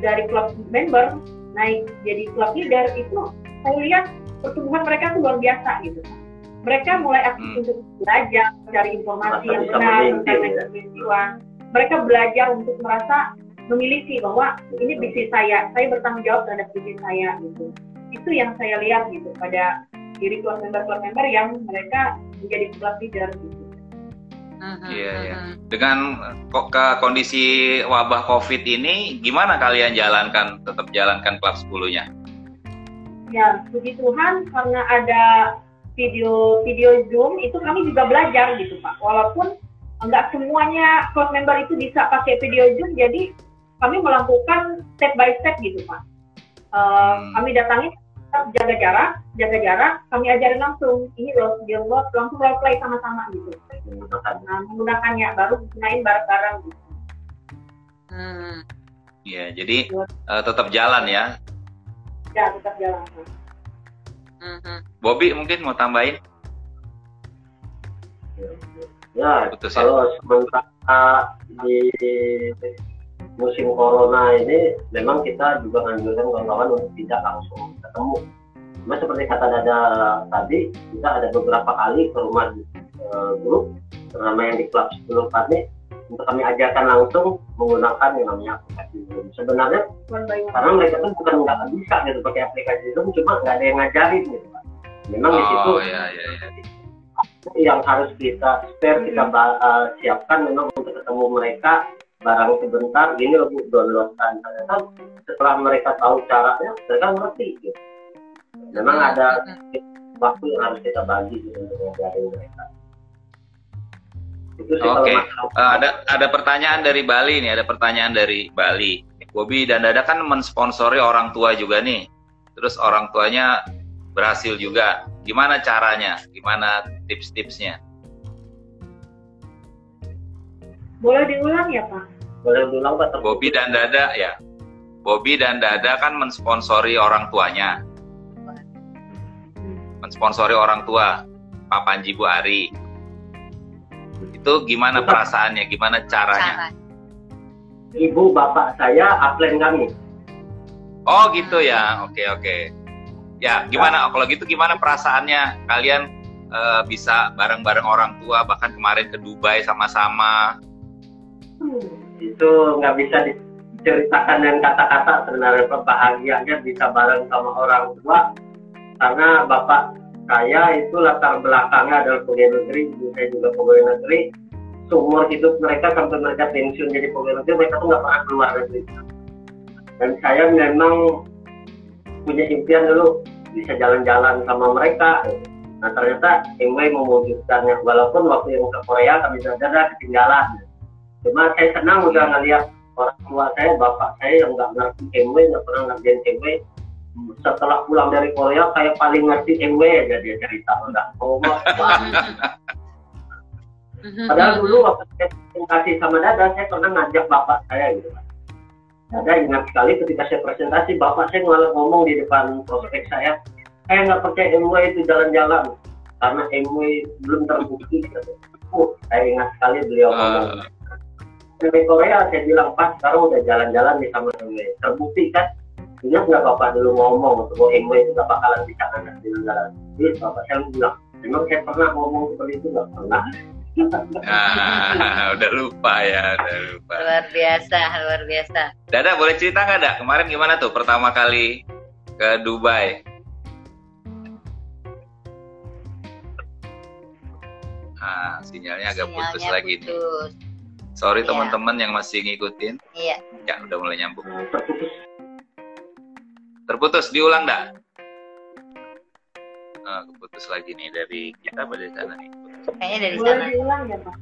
dari klub member naik jadi klub leader itu saya lihat pertumbuhan mereka tuh luar biasa gitu. Mereka mulai aktif hmm. untuk belajar cari informasi Masa yang benar tentang peristiwa mereka belajar untuk merasa memiliki bahwa ini bisnis saya saya bertanggung jawab terhadap bisnis saya gitu. Itu yang saya lihat gitu pada diri keluar member keluar member yang mereka menjadi klub leader gitu Iya, iya. Dengan kok ke kondisi wabah COVID ini, gimana kalian jalankan, tetap jalankan klub 10-nya? Ya, puji Tuhan karena ada video video Zoom itu kami juga belajar gitu Pak. Walaupun enggak semuanya klub member itu bisa pakai video Zoom, jadi kami melakukan step by step gitu Pak. Uh, hmm. Kami datangi jaga jarak, jaga jarak, kami ajarin langsung. Ini loh, dia buat langsung role play sama-sama gitu nah, menggunakannya baru gunain bareng-bareng gitu. Hmm. Ya, jadi uh, tetap jalan ya. Ya, tetap jalan. Hmm. Bobby mungkin mau tambahin? Ya, Putus, ya? kalau ya? sementara di musim corona ini memang kita juga menganjurkan kawan-kawan untuk tidak langsung ketemu. Cuma seperti kata Dada tadi, kita ada beberapa kali ke rumah uh, grup terutama yang di klub 10 nih untuk kami ajarkan langsung menggunakan yang namanya aplikasi Zoom. Sebenarnya karena mereka kan bukan nggak bisa gitu pakai aplikasi Zoom, cuma nggak ada yang ngajarin gitu Pak. Memang oh, di situ iya, iya, iya. yang harus kita spare kita uh, siapkan memang untuk ketemu mereka barang sebentar gini loh bu downloadkan ternyata setelah mereka tahu caranya mereka ngerti gitu. Memang ada waktu yang harus kita bagi gitu untuk ngajarin mereka. Oke, okay. uh, ada ada pertanyaan dari Bali nih, ada pertanyaan dari Bali. Bobby dan Dada kan mensponsori orang tua juga nih. Terus orang tuanya berhasil juga. Gimana caranya? Gimana tips-tipsnya? Boleh diulang ya Pak? Boleh diulang Pak. Bobby dan Dada ya. Bobby dan Dada kan mensponsori orang tuanya. Mensponsori orang tua. Pak Panji Bu Ari itu gimana perasaannya, gimana caranya? Ibu bapak saya upline kami. Oh gitu ya, oke oke. Ya gimana? Kalau gitu gimana perasaannya? Kalian uh, bisa bareng-bareng orang tua, bahkan kemarin ke Dubai sama-sama. Hmm, itu nggak bisa di, ceritakan dengan kata-kata sebenarnya bahagianya bisa bareng sama orang tua karena bapak saya itu latar belakangnya adalah pegawai negeri, ibu saya juga pegawai negeri. Seumur hidup mereka sampai mereka pensiun jadi pegawai negeri, mereka tuh nggak pernah keluar negeri. Dan saya memang punya impian dulu bisa jalan-jalan sama mereka. Nah ternyata MW mewujudkannya, walaupun waktu yang ke Korea kami sadar ketinggalan. Cuma saya senang udah ngeliat orang tua saya, bapak saya yang nggak ngerti MW, nggak pernah ngerjain MW, setelah pulang dari Korea saya paling ngerti MW aja dia cerita enggak ngomong padahal dulu waktu saya presentasi sama Dada saya pernah ngajak bapak saya gitu kan Dada ingat sekali ketika saya presentasi bapak saya malah ngomong di depan prospek saya saya nggak percaya MW itu jalan-jalan karena MW belum terbukti. Gitu. uh, saya ingat sekali beliau ngomong dari Korea saya bilang pas sekarang udah jalan-jalan nih sama MW terbukti kan ingat nggak bapak dulu ngomong bahwa MW itu nggak bakalan bisa ngangkat di negara jadi bapak saya bilang memang saya pernah ngomong seperti itu nggak pernah ah, udah lupa ya, udah lupa. Luar biasa, luar biasa. Dada boleh cerita nggak, Dak? Kemarin gimana tuh pertama kali ke Dubai? Ah, sinyalnya agak Sinyalnya putus lagi nih. Sorry Iya. teman-teman yang masih ngikutin. Iya. Ya, udah mulai nyambung. Nah, terputus Terputus, diulang dah. Ah, keputus lagi nih dari kita apa dari sana nih? Kayaknya dari sana. diulang ya Pak?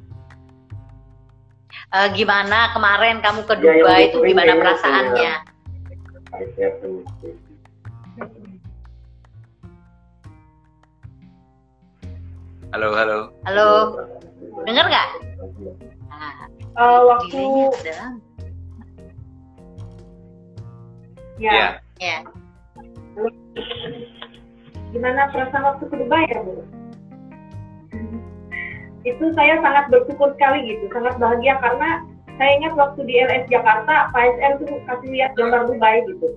Eh, gimana kemarin kamu ke Ya, yang Dubai itu sering gimana kayaknya perasaannya? permisi. Halo, halo. Halo, dengar nggak? Nah, Eh, waktu ya, Ya. Ya. gimana perasaan waktu ke Dubai ya Bu? Itu saya sangat bersyukur sekali gitu, sangat bahagia karena saya ingat waktu di LS Jakarta, Pak SR tuh kasih lihat gambar Dubai gitu.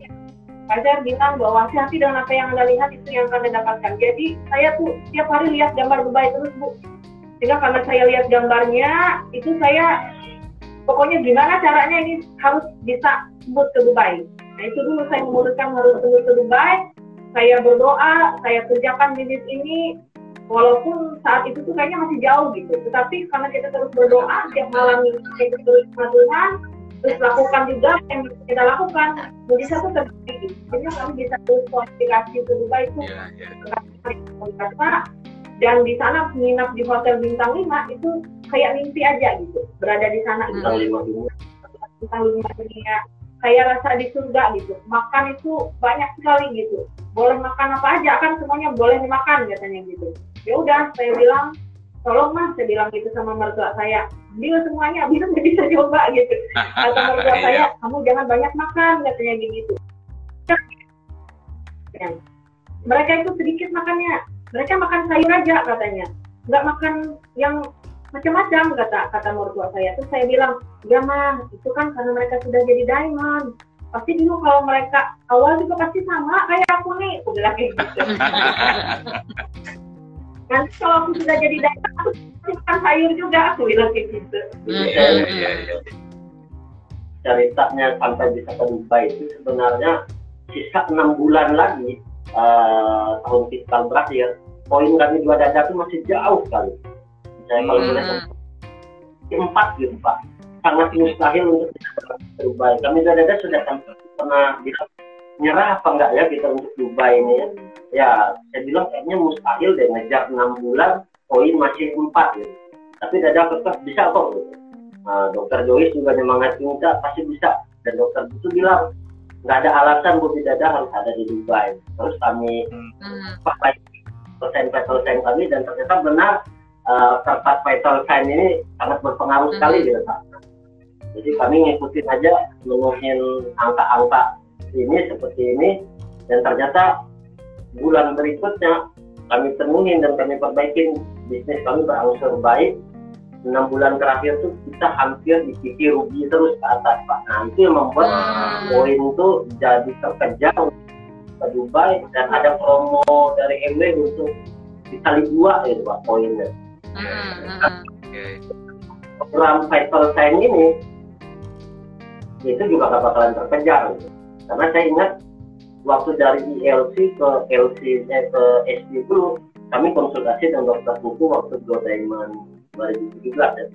Pak SR bilang bahwa hati-hati dengan apa yang Anda lihat itu yang Anda dapatkan. Jadi saya tuh setiap hari lihat gambar Dubai terus Bu. Sehingga karena saya lihat gambarnya, itu saya pokoknya gimana caranya ini harus bisa tembus ke Dubai. Nah itu dulu saya memutuskan harus tembus ke Dubai. Saya berdoa, saya kerjakan bisnis ini, walaupun saat itu tuh kayaknya masih jauh gitu. Tetapi karena kita terus berdoa, tiap malam kita terus Tuhan, terus lakukan juga yang kita lakukan. Jadi satu terjadi. Jadi kami bisa terus komunikasi ke Dubai itu Ya, ya. Dan di sana menginap di hotel bintang 5 itu kayak mimpi aja gitu. Berada di sana gitu. Bintang lima dunia. bintang lima dunia. Kayak rasa di surga gitu. Makan itu banyak sekali gitu. Boleh makan apa aja kan semuanya boleh dimakan katanya gitu. Ya udah saya bilang tolong mas saya bilang gitu sama mertua saya. Ambil semuanya nggak bisa coba gitu. Kata mertua Iya. saya kamu jangan banyak makan katanya gitu. Mereka itu sedikit makannya mereka makan sayur aja katanya. Nggak makan yang macam-macam kata kata mertua saya. Terus saya bilang ya mah itu kan karena mereka sudah jadi diamond. Pasti dulu kalau mereka awal juga pasti sama kayak aku nih. Aku bilang kayak gitu. Nanti kalau aku sudah jadi diamond aku pasti makan sayur juga. Aku bilang kayak gitu. Hmm, Iya, hmm, iya, hmm. iya. ceritanya sampai bisa ke Dubai itu sebenarnya sisa enam bulan lagi eh, tahun fiskal berakhir poin kami dua dada itu masih jauh sekali. Saya kalau Hmm. boleh empat gitu pak. Sangat mustahil untuk Dubai kami dua dada sudah sampai pernah bisa nyerah apa enggak ya kita untuk Dubai ini ya? Ya saya bilang kayaknya mustahil deh ngejar enam bulan poin masih empat gitu. Tapi dada tetap bisa kok gitu. Nah, dokter Joyce juga nyemangat minta pasti bisa. Dan dokter itu bilang nggak ada alasan buat dada harus ada di Dubai terus kami Hmm. pakai persen vital sign kami dan ternyata benar uh, vital sign ini sangat berpengaruh Hmm. sekali di sana jadi kami ngikutin aja menuhin angka-angka ini seperti ini dan ternyata bulan berikutnya kami penuhin dan kami perbaikin bisnis kami berangsur baik enam bulan terakhir tuh kita hampir di sisi rugi terus ke atas pak nah itu yang membuat Hmm. poin itu jadi terkejar ke Dubai dan ada promo dari MW untuk dikali dua gitu pak poinnya. Oke. program vital sign ini itu juga gak bakalan terkejar gitu. karena saya ingat waktu dari ILC ke LC eh, ke SD dulu kami konsultasi dengan dokter buku waktu Go Diamond 2017 ya.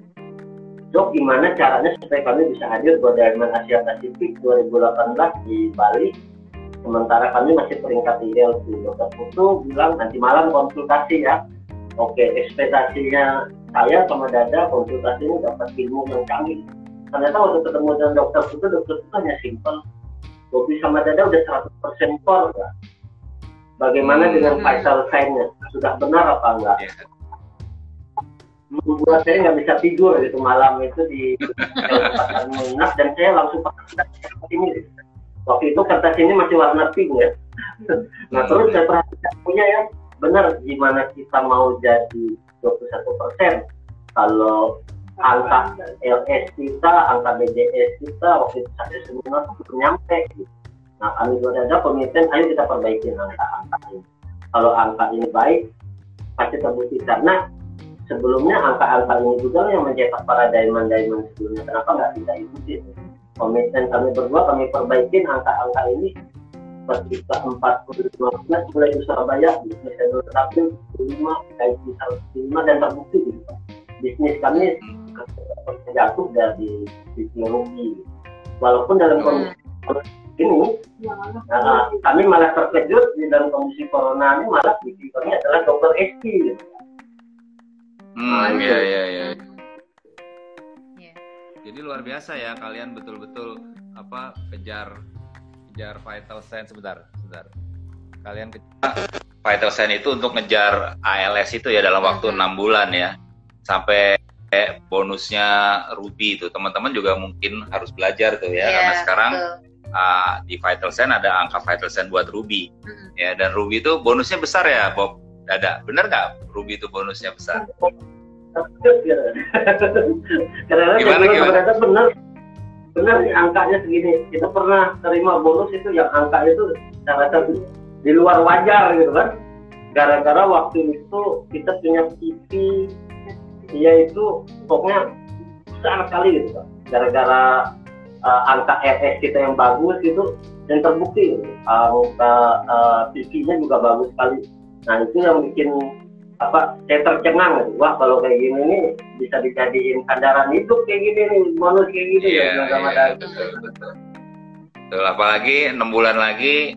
Dok, gimana caranya supaya kami bisa hadir Go Diamond Asia Pasifik 2018 di Bali sementara kami masih peringkat ILC dokter buku bilang nanti malam konsultasi ya oke ekspektasinya saya sama Dada konsultasinya dapat ilmu yang canggih ternyata waktu ketemu dengan dokter itu dokter itu hanya simpel Bobi sama Dada udah 100% core ya. bagaimana dengan Hmm. vital sign-nya sudah benar apa enggak Iya. Membuat saya nggak bisa tidur gitu malam itu di tempat menginap dan saya langsung pakai kertas ini. Waktu itu kertas ini masih warna pink ya. Nah terus saya perhatikan punya ya. Benar gimana kita mau jadi 21 persen? Kalau angka LS kita, angka BDS kita waktu itu saya seminar itu belum nyampe. Gitu. Nah kami juga ada pemimpin, ayo kita perbaiki angka-angka ini. Kalau angka ini baik, pasti terbukti karena sebelumnya angka-angka ini juga yang mencetak para diamond-diamond sebelumnya. Kenapa nggak kita ikuti? Komitmen kami berdua kami perbaikin angka-angka ini ketika 45 mulai di Surabaya bisnis saya tapi 5 gaji 105 dan terbukti gitu. bisnis kami jatuh dari sisi rugi walaupun dalam Hmm. kondisi ini nah, kami malah terkejut di dalam kondisi corona ini malah dikirimnya adalah dokter gitu. Hmm, iya iya iya. Iya. Jadi luar biasa ya kalian betul-betul apa kejar kejar vital sign sebentar, sebentar. Kalian kejar vital sign itu untuk ngejar ALS itu ya dalam waktu Mhm. enam bulan ya. Sampai bonusnya Ruby itu. Teman-teman juga mungkin harus belajar tuh ya Iya, karena sekarang betul. ah, di vital sign ada angka vital sign buat Ruby Mm-mm. ya dan Ruby itu bonusnya besar ya Bob. Dada, bener nggak Ruby itu bonusnya besar? Karena Gimana, gimana? ternyata benar benar angkanya segini. Kita pernah terima bonus itu yang angka itu ternyata di, luar wajar gitu kan. Gara-gara waktu itu kita punya TV dia itu pokoknya besar sekali gitu kan. Gara-gara uh, angka RS kita yang bagus gitu dan terbukti gitu. angka uh, TV-nya juga bagus sekali. Nah itu yang bikin apa saya tercengang gitu. wah kalau kayak gini nih bisa dijadiin sandaran hidup kayak gini nih bonus kayak gini Iya, ya, sama iya, betul, betul. Betul, apalagi enam bulan lagi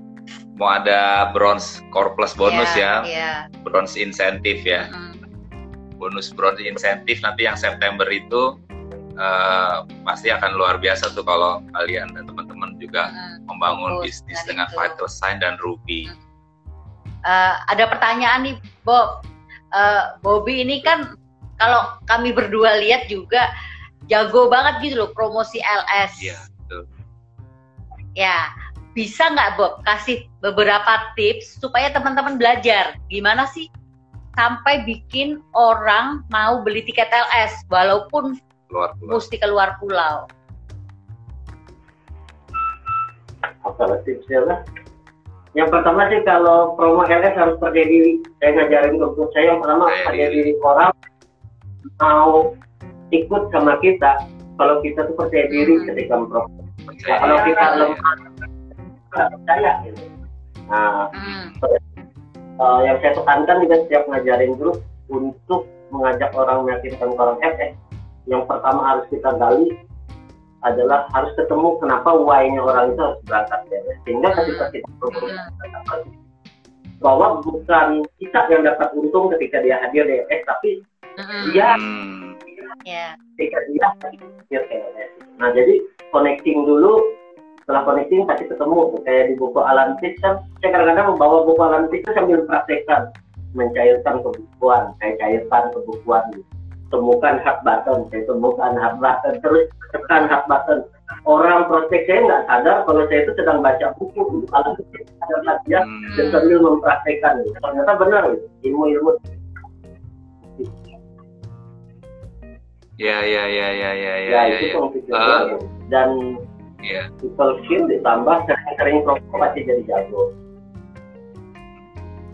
mau ada bronze core plus bonus Iya, ya, Iya. bronze insentif ya, Mm. bonus bronze insentif nanti yang September itu eh, pasti akan luar biasa tuh kalau kalian dan teman-teman juga Mm. membangun bisnis dengan itu. Vital Sign dan Ruby. Eh, ada pertanyaan nih, Bob. Eh, Bobby ini kan kalau kami berdua lihat juga jago banget gitu loh promosi LS. Iya, betul. Ya, bisa nggak Bob kasih beberapa tips supaya teman-teman belajar gimana sih sampai bikin orang mau beli tiket LS walaupun Luar luar. mesti keluar pulau. apa tipsnya lah yang pertama sih kalau promo LS harus percaya diri saya ngajarin ke grup saya yang pertama Percaya percaya diri. orang mau ikut sama kita kalau kita tuh percaya diri ketika mempromo Percaya kalau kita lemah nggak percaya gitu. nah Hmm. eh, yang saya tekankan juga setiap ngajarin grup untuk mengajak orang meyakinkan orang FS yang pertama harus kita gali adalah harus ketemu kenapa why-nya orang itu harus berangkat ya. sehingga ketika kita berangkat, bahwa bukan kita yang dapat untung ketika dia hadir di FS tapi Mm-mm. dia Hmm, Ya. ketika dia hadir ke FS nah jadi connecting dulu setelah connecting pasti ketemu kayak di buku Alantis kan saya kadang-kadang membawa buku Alantis itu sambil praktekkan mencairkan kebukuan saya cairkan kebukuan temukan hard button saya temukan hard button terus tekan hard button orang prospek saya nggak sadar kalau saya itu sedang baca buku Alantis ada dia hmm. dan sambil mempraktekkan ternyata benar ilmu-ilmu Ya, ya, ya, ya, ya, ya, ya, ya, itu ya. saya. dan Iya. people skill ditambah sering-sering promo pasti jadi jago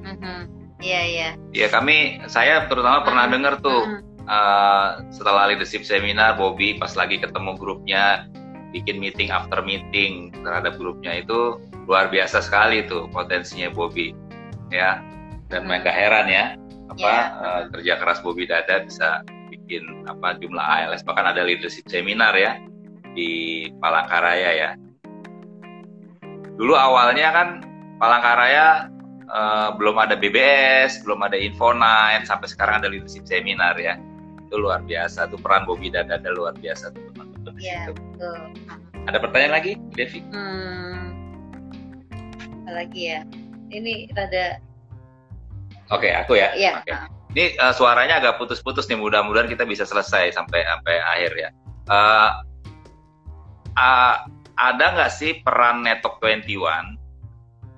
Mhm. Iya, iya. Ya kami, saya terutama pernah Mm-mm. dengar tuh Mm-mm. Eh, setelah leadership seminar Bobby pas lagi ketemu grupnya bikin meeting after meeting terhadap grupnya itu luar biasa sekali tuh potensinya Bobby ya dan Hmm. mereka heran ya apa Ya. eh, kerja keras Bobby Dada bisa bikin apa jumlah ALS bahkan ada leadership seminar ya di Palangkaraya ya dulu awalnya kan Palangkaraya eh, belum ada BBS belum ada Infonight sampai sekarang ada leadership seminar ya itu luar biasa tuh peran Bobby Dada ada luar biasa tuh teman-teman Iya, situ. betul. ada pertanyaan lagi Devi Hmm. Apa lagi ya? Ini rada Oke, aku ya. Iya. Oke. Ini eh, suaranya agak putus-putus nih. Mudah-mudahan kita bisa selesai sampai sampai akhir ya. Eh, ah, ada nggak sih peran Netok 21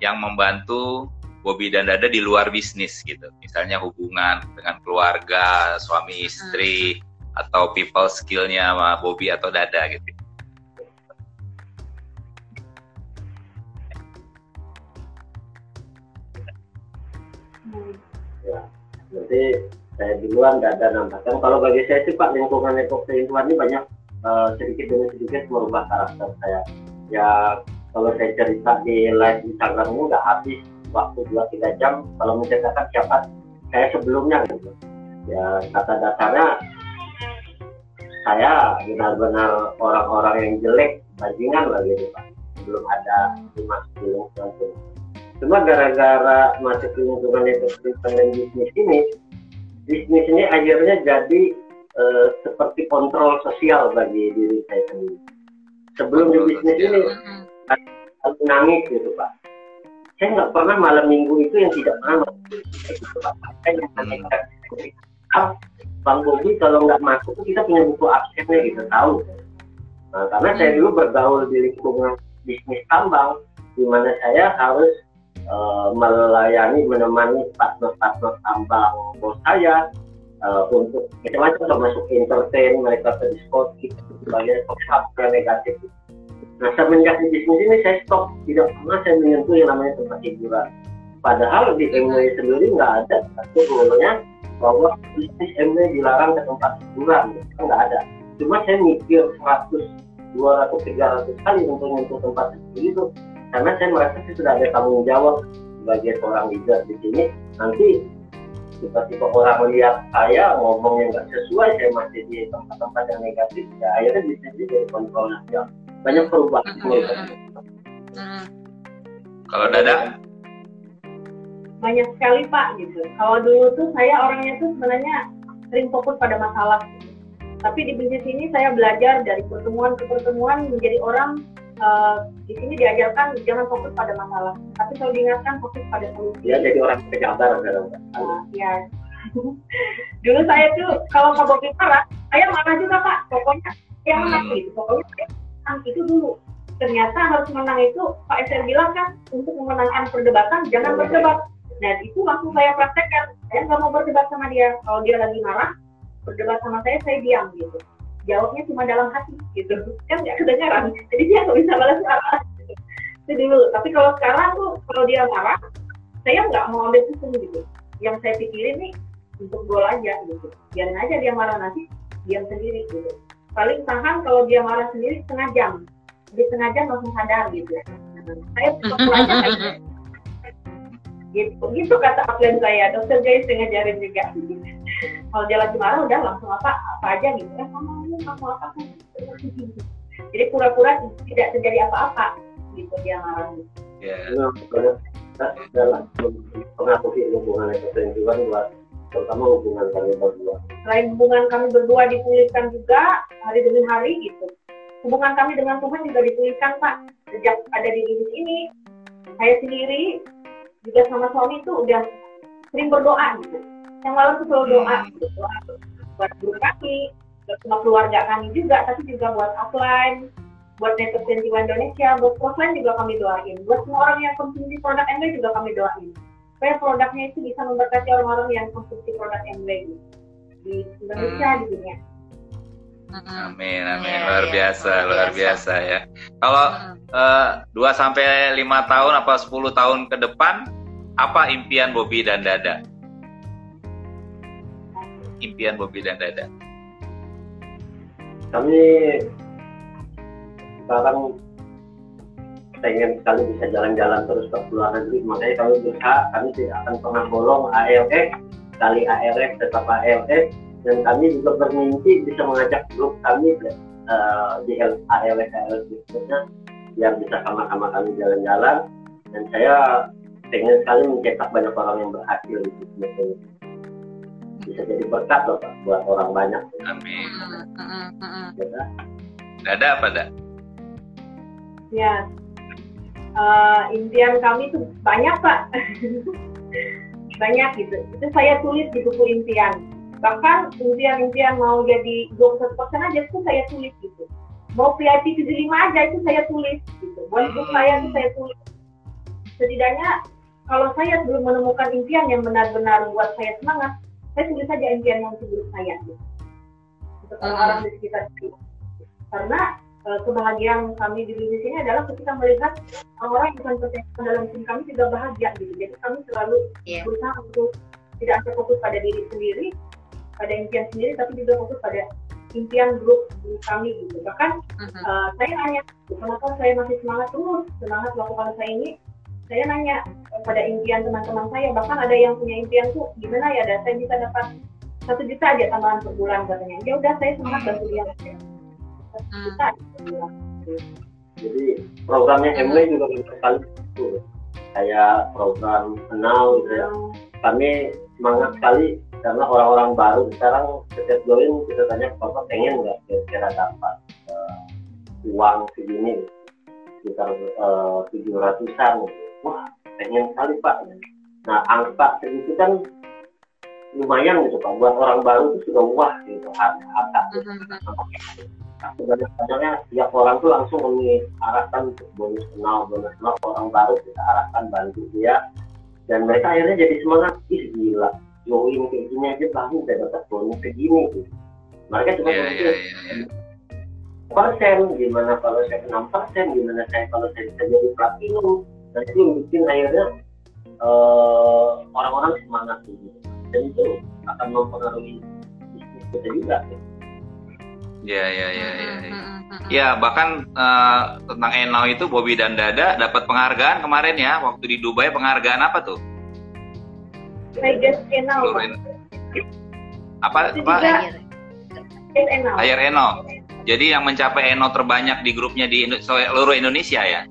yang membantu Bobby dan Dada di luar bisnis gitu? Misalnya hubungan dengan keluarga, suami istri, atau people skillnya sama Bobby atau Dada gitu. Hmm. Ya, nanti saya duluan ada nambahkan. Kalau bagi saya sih Pak lingkungan ekosistem lingkungan ini banyak eh, sedikit demi sedikit merubah karakter saya. Ya kalau saya cerita di live Instagram ini nggak habis waktu 2-3 jam kalau menceritakan siapa saya sebelumnya gitu. Ya kata dasarnya saya benar-benar orang-orang yang jelek bajingan lah gitu Pak. Belum ada di lingkungan itu. Cuma gara-gara masuk di lingkungan ekosistem dan bisnis ini, bisnis ini akhirnya jadi eh, seperti kontrol sosial bagi diri saya sendiri. Sebelum di bisnis ini, aku nangis gitu Pak. Saya nggak pernah malam minggu itu yang tidak pernah. Itu, Pak. Saya yang "Ah, Bang Bobi kalau nggak masuk kita punya buku absennya gitu tahu. Nah, karena saya dulu bergaul di lingkungan bisnis tambang, di mana saya harus eh, melayani, menemani partner-partner tambang bos saya eh, untuk macam-macam termasuk entertain mereka ke diskotik sebagai negatif. Nah semenjak di bisnis ini saya stop, tidak pernah saya menyentuh yang namanya tempat hiburan. Padahal di MW sendiri nggak ada. Satu rule-nya bahwa bisnis MW dilarang ke tempat hiburan, itu nggak ada. Cuma saya mikir 100, 200, 300 kali untuk menyentuh tempat seperti itu. Karena saya merasa saya sudah ada tanggung jawab sebagai seorang leader di sini. Nanti tiba-tiba orang lihat saya ngomong yang nggak sesuai saya masih di tempat-tempat yang negatif ya akhirnya bisa jadi kontrol nasional banyak perubahan. Mm. Kalau Dada, banyak sekali pak gitu kalau dulu tuh saya orangnya tuh sebenarnya sering fokus pada masalah gitu. tapi di bisnis ini saya belajar dari pertemuan ke pertemuan menjadi orang eh, di sini diajarkan jangan fokus pada masalah tapi selalu diingatkan fokus pada solusi dia jadi orang sekarang Nah, ya dulu saya tuh kalau nggak Bobi marah saya marah juga pak pokoknya yang Hmm. gitu pokoknya saya menang itu dulu. Ternyata harus menang itu Pak SR bilang kan untuk memenangkan perdebatan jangan berdebat. Nah itu langsung saya praktekkan. Saya nggak mau berdebat sama dia. Kalau dia lagi marah berdebat sama saya saya diam gitu. Jawabnya cuma dalam hati gitu. Kan nggak kedengaran. Jadi dia nggak bisa balas marah. Gitu. itu dulu. Tapi kalau sekarang tuh kalau dia marah saya nggak mau ambil pusing gitu. Yang saya pikirin nih untuk gol aja gitu. Biarin aja dia marah nanti diam sendiri gitu paling tahan kalau dia marah sendiri setengah jam. Di setengah jam langsung sadar gitu saya pura aja kayak gitu. gitu. Gitu kata upline saya dokter guys ngajarin juga. Kalau dia lagi marah udah langsung apa apa aja gitu. Eh kamu ini kamu apa? Jadi pura-pura tidak terjadi apa-apa gitu dia marah. Ya, dalam pengakuti hubungan ekosistem juga buat terutama hubungan kami berdua. Selain hubungan kami berdua dipulihkan juga hari demi hari gitu. Hubungan kami dengan Tuhan juga dipulihkan Pak. Sejak ada di bisnis ini saya sendiri juga sama suami itu udah sering berdoa gitu. Yang malam tuh selalu doa Hmm. gitu. Doa buat grup kami buat semua keluarga kami juga tapi juga buat upline buat network Sentiwan Indonesia buat crossline juga kami doain. Buat semua orang yang konsumsi produk MW juga kami doain supaya produknya itu bisa memberkati orang-orang yang konsumsi produk MW gitu di Indonesia di dunia Mm-mm. amin, amin, Iya, luar iya, biasa, luar luar biasa. biasa ya. Kalau Mm-mm. eh, 2 sampai 5 tahun apa 10 tahun ke depan apa impian Bobby dan Dada? Impian Bobby dan Dada. kami sekarang pengen sekali bisa jalan-jalan terus ke luar negeri makanya kami berusaha kami tidak akan pernah bolong ALS kali ALS tetap ALS dan kami juga bermimpi bisa mengajak grup kami uh, di ALS ALS berikutnya yang bisa sama-sama kami jalan-jalan. Dan saya pengen sekali mencetak banyak orang yang berhasil di sini. Bisa jadi berkat loh Pak buat orang banyak. Amin. Ya, Dada apa dak? Ya, uh, impian kami itu banyak pak. Banyak gitu. Itu saya tulis di buku impian. Bahkan impian-impian mau jadi 21 persen aja itu saya tulis gitu. Mau PIP 75 aja itu saya tulis gitu. Buat grup saya itu saya tulis. Setidaknya kalau saya belum menemukan impian yang benar-benar membuat saya semangat saya tulis saja impian yang untuk saya gitu. untuk orang-orang di sekitar karena uh, kebahagiaan kami di bisnis ini adalah ketika melihat orang-orang yang bukan dalam tim kami juga bahagia gitu. Jadi kami selalu yeah. berusaha untuk tidak hanya fokus pada diri sendiri, pada impian sendiri, tapi juga fokus pada impian grup kami gitu. Bahkan uh-huh. uh, saya nanya, kenapa saya masih semangat terus, semangat melakukan saya ini? Saya nanya pada impian teman-teman saya, bahkan ada yang punya impian tuh gimana ya, dan saya bisa dapat satu juta aja tambahan per bulan katanya. Ya udah saya semangat bantu dia. Hmm. Jadi programnya MW juga banyak sekali. Itu. Kayak program kenal gitu ya. Kami semangat sekali karena orang-orang baru. Sekarang setiap join kita tanya bapak pengen nggak kira-kira dapat uh, uang segini? Sekitar eh, tujuh uh, ratusan. Wah pengen sekali pak. Nah angka segitu kan lumayan gitu pak buat orang baru itu sudah wah gitu harga angka sebenarnya tiap orang tuh langsung kami arahkan untuk bonus kenal bonus kenal. Orang baru kita arahkan bantu dia. Dan mereka akhirnya jadi semangat. Ih gila. Join kayak gini aja baru udah dapat bonus kayak gini gitu. mereka cuma yeah, yeah, yeah, persen gimana kalau saya enam persen? Gimana saya kalau saya bisa jadi platinum? Dan itu yang bikin akhirnya uh, orang-orang semangat gitu dan itu akan mempengaruhi bisnis kita juga gitu. Ya, ya, ya, ya. Ya, ya bahkan uh, tentang Enau itu Bobby dan Dada dapat penghargaan kemarin ya waktu di Dubai penghargaan apa tuh? Vegas Enau. Apa? apa? Air Eno. Jadi yang mencapai Eno terbanyak di grupnya di seluruh Indonesia ya?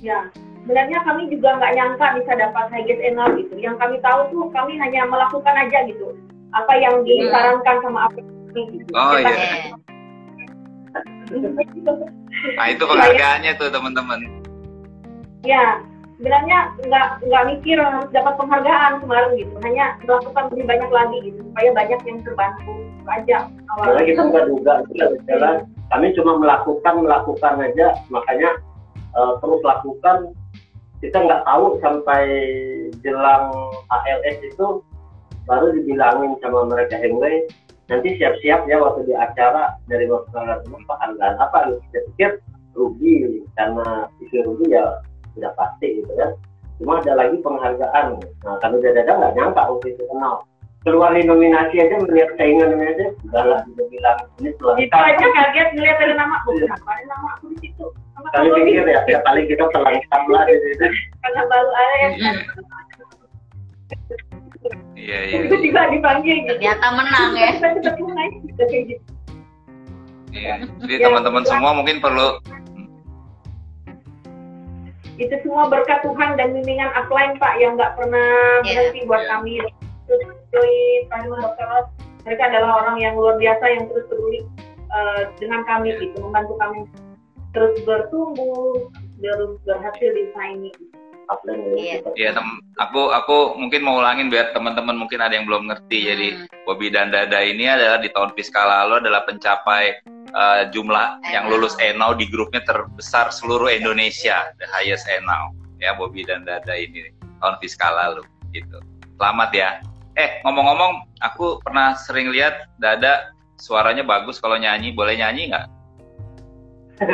Ya, sebenarnya kami juga nggak nyangka bisa dapat Highest Eno gitu. Yang kami tahu tuh kami hanya melakukan aja gitu. Apa yang disarankan sama apa gitu. Oh iya. nah itu penghargaannya tuh teman-teman. Ya, sebenarnya nggak nggak mikir harus dapat penghargaan kemarin gitu, hanya melakukan lebih banyak lagi gitu supaya banyak yang terbantu aja. Awalnya kita nggak duga, jalan. Kami cuma melakukan melakukan aja, makanya uh, terus lakukan. Kita nggak tahu sampai jelang ALS itu baru dibilangin sama mereka Henry nanti siap-siap ya waktu di acara dari waktu penghargaan apa kita pikir rugi karena isu rugi ya sudah pasti gitu kan. Cuma ada lagi penghargaan. Nah kami dada nggak nyangka waktu itu kenal. Keluar di nominasi aja melihat saingan aja udah lah dia bilang ini setelah itu aja kaget melihat ada nama aku nama aku di kami pikir ya ya paling kita terlengkap lah di situ karena baru ada yang Iya, iya. Itu juga dipanggil gitu. Ternyata menang ya. Iya. Jadi ya, teman-teman ya. semua mungkin perlu itu semua berkat Tuhan dan bimbingan upline Pak yang nggak pernah yeah. berhenti buat yeah. kami. Terus Joy, Dokter mereka adalah orang yang luar biasa yang terus peduli uh, dengan kami gitu, membantu kami terus bertumbuh, terus berhasil di signing. Iya. Iya, tem aku aku mungkin mau ulangin biar teman-teman mungkin ada yang belum ngerti. Hmm. Jadi Bobby dan Dada ini adalah di tahun fiskal lalu adalah pencapai uh, jumlah Eno. yang lulus ENO di grupnya terbesar seluruh Indonesia, the highest ENO. Ya, Bobby dan Dada ini tahun fiskal lalu gitu. Selamat ya. Eh, ngomong-ngomong, aku pernah sering lihat Dada suaranya bagus kalau nyanyi. Boleh nyanyi nggak?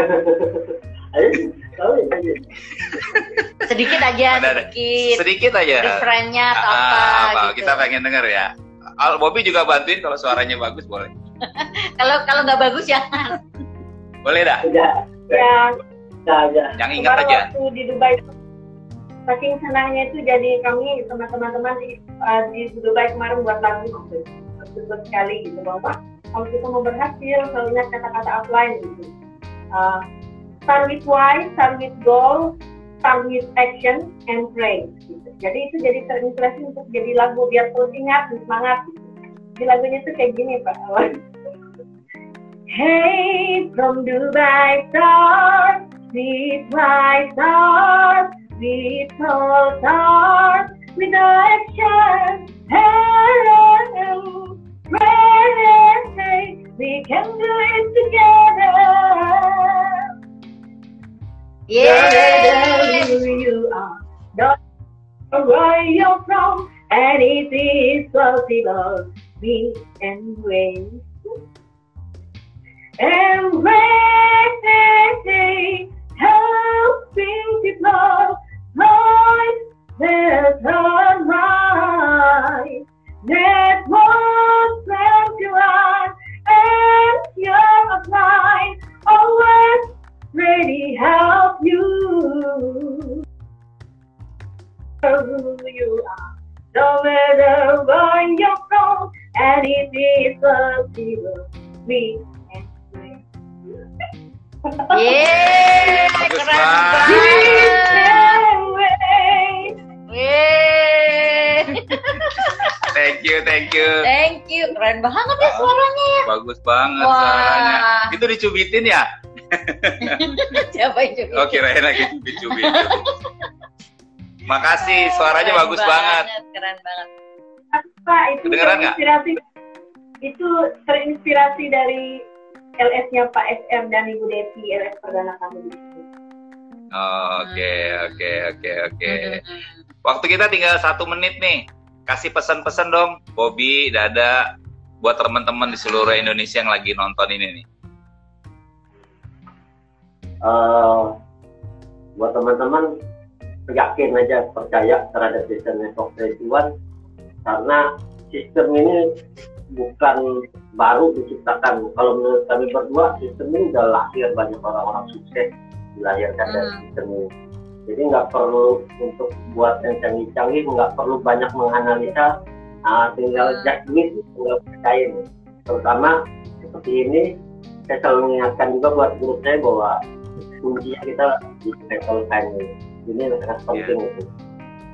sedikit aja, sedikit. Sedikit aja. Refrennya atau ah, apa, apa gitu. Kita pengen denger ya. Al Bobby juga bantuin kalau suaranya bagus boleh. kalau kalau nggak bagus jangan. Boleh dah. Ya, Ya, ya. Yang ingat kemarin aja. waktu di Dubai saking senangnya itu jadi kami teman-teman di, uh, di Dubai kemarin buat lagu bersyukur sekali gitu bahwa kalau kita mau berhasil selalu ingat kata-kata offline gitu. Uh, start with why, start with goal, start with action and pray. Gitu. Jadi itu jadi terinspirasi untuk jadi lagu biar terus ingat semangat. Gitu. Di lagunya tuh kayak gini Pak. Hey, from Dubai stars, sweet white stars, sweet tall stars, with the love me and wait. And wait. Keren banget ya suaranya ya. Bagus banget Wah. suaranya. Itu dicubitin ya? Siapa yang juga? Oh kirain lagi cubit-cubit. Makasih, suaranya Keren bagus banget. Keren banget. Pak, itu Kedengeran nggak? terinspirasi itu terinspirasi dari LS-nya Pak SM dan Ibu Devi LS perdana kami di situ. Oke, oke, oke, oke. Hmm. Waktu kita tinggal satu menit nih. Kasih pesan-pesan dong, Bobby, Dada, buat teman-teman di seluruh Indonesia yang lagi nonton ini nih. Eh, buat teman-teman yakin aja percaya terhadap sistem network 21 karena sistem ini bukan baru diciptakan kalau menurut kami berdua sistem ini udah lahir banyak orang-orang sukses dilahirkan dari Hmm. sistem ini jadi nggak perlu untuk buat yang canggih-canggih nggak perlu banyak menganalisa ah, tinggal it tinggal percaya. Terutama seperti ini saya selalu mengingatkan juga buat grup saya bahwa kuncinya kita di battle time ini sangat penting itu.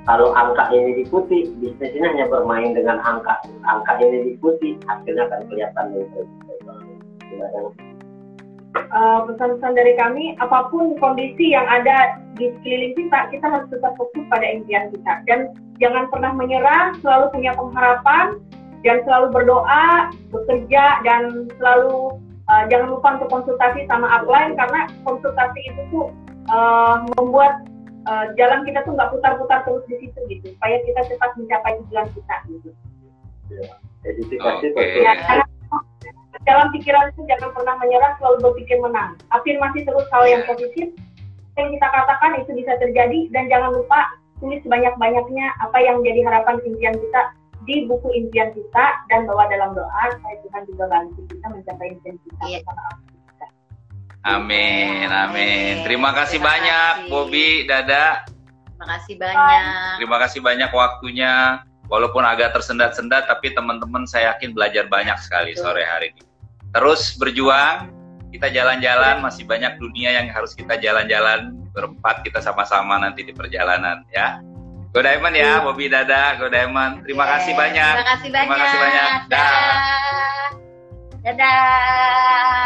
Kalau angka ini diikuti bisnis ini hanya bermain dengan angka. Angka ini diikuti hasilnya akan kelihatan. Gitu. Gimana? Eh, pesan-pesan dari kami, apa pun kondisi yang ada di sekeliling kita, kita harus tetap fokus pada impian kita dan jangan pernah menyerah, selalu punya pengharapan dan selalu berdoa, bekerja dan selalu eh, jangan lupa untuk konsultasi sama upline karena konsultasi itu tuh eh, membuat eh, jalan kita tuh nggak putar-putar terus di situ gitu, supaya kita cepat mencapai tujuan kita gitu. edifikasi Oke. tentu Ya, karena dalam pikiran itu jangan pernah menyerah, selalu berpikir menang. Afirmasi terus hal yang Ya. positif yang kita katakan itu bisa terjadi dan jangan lupa tulis sebanyak-banyaknya apa yang jadi harapan impian kita di buku impian kita dan bawa dalam doa supaya Tuhan juga bantu kita mencapai impian kita Iya. kita. Amin, amin. Terima kasih Terima banyak, kasih. Bobby, Dada. Terima kasih banyak. Terima kasih banyak waktunya. Walaupun agak tersendat-sendat, tapi teman-teman saya yakin belajar banyak sekali Betul. sore hari ini terus berjuang kita jalan-jalan masih banyak dunia yang harus kita jalan-jalan berempat kita sama-sama nanti di perjalanan ya Go Diamond ya, hmm. Bobby Dada, Go Diamond. Terima yeah. kasih banyak. Terima kasih banyak. Terima kasih banyak. Dadah. Dadah.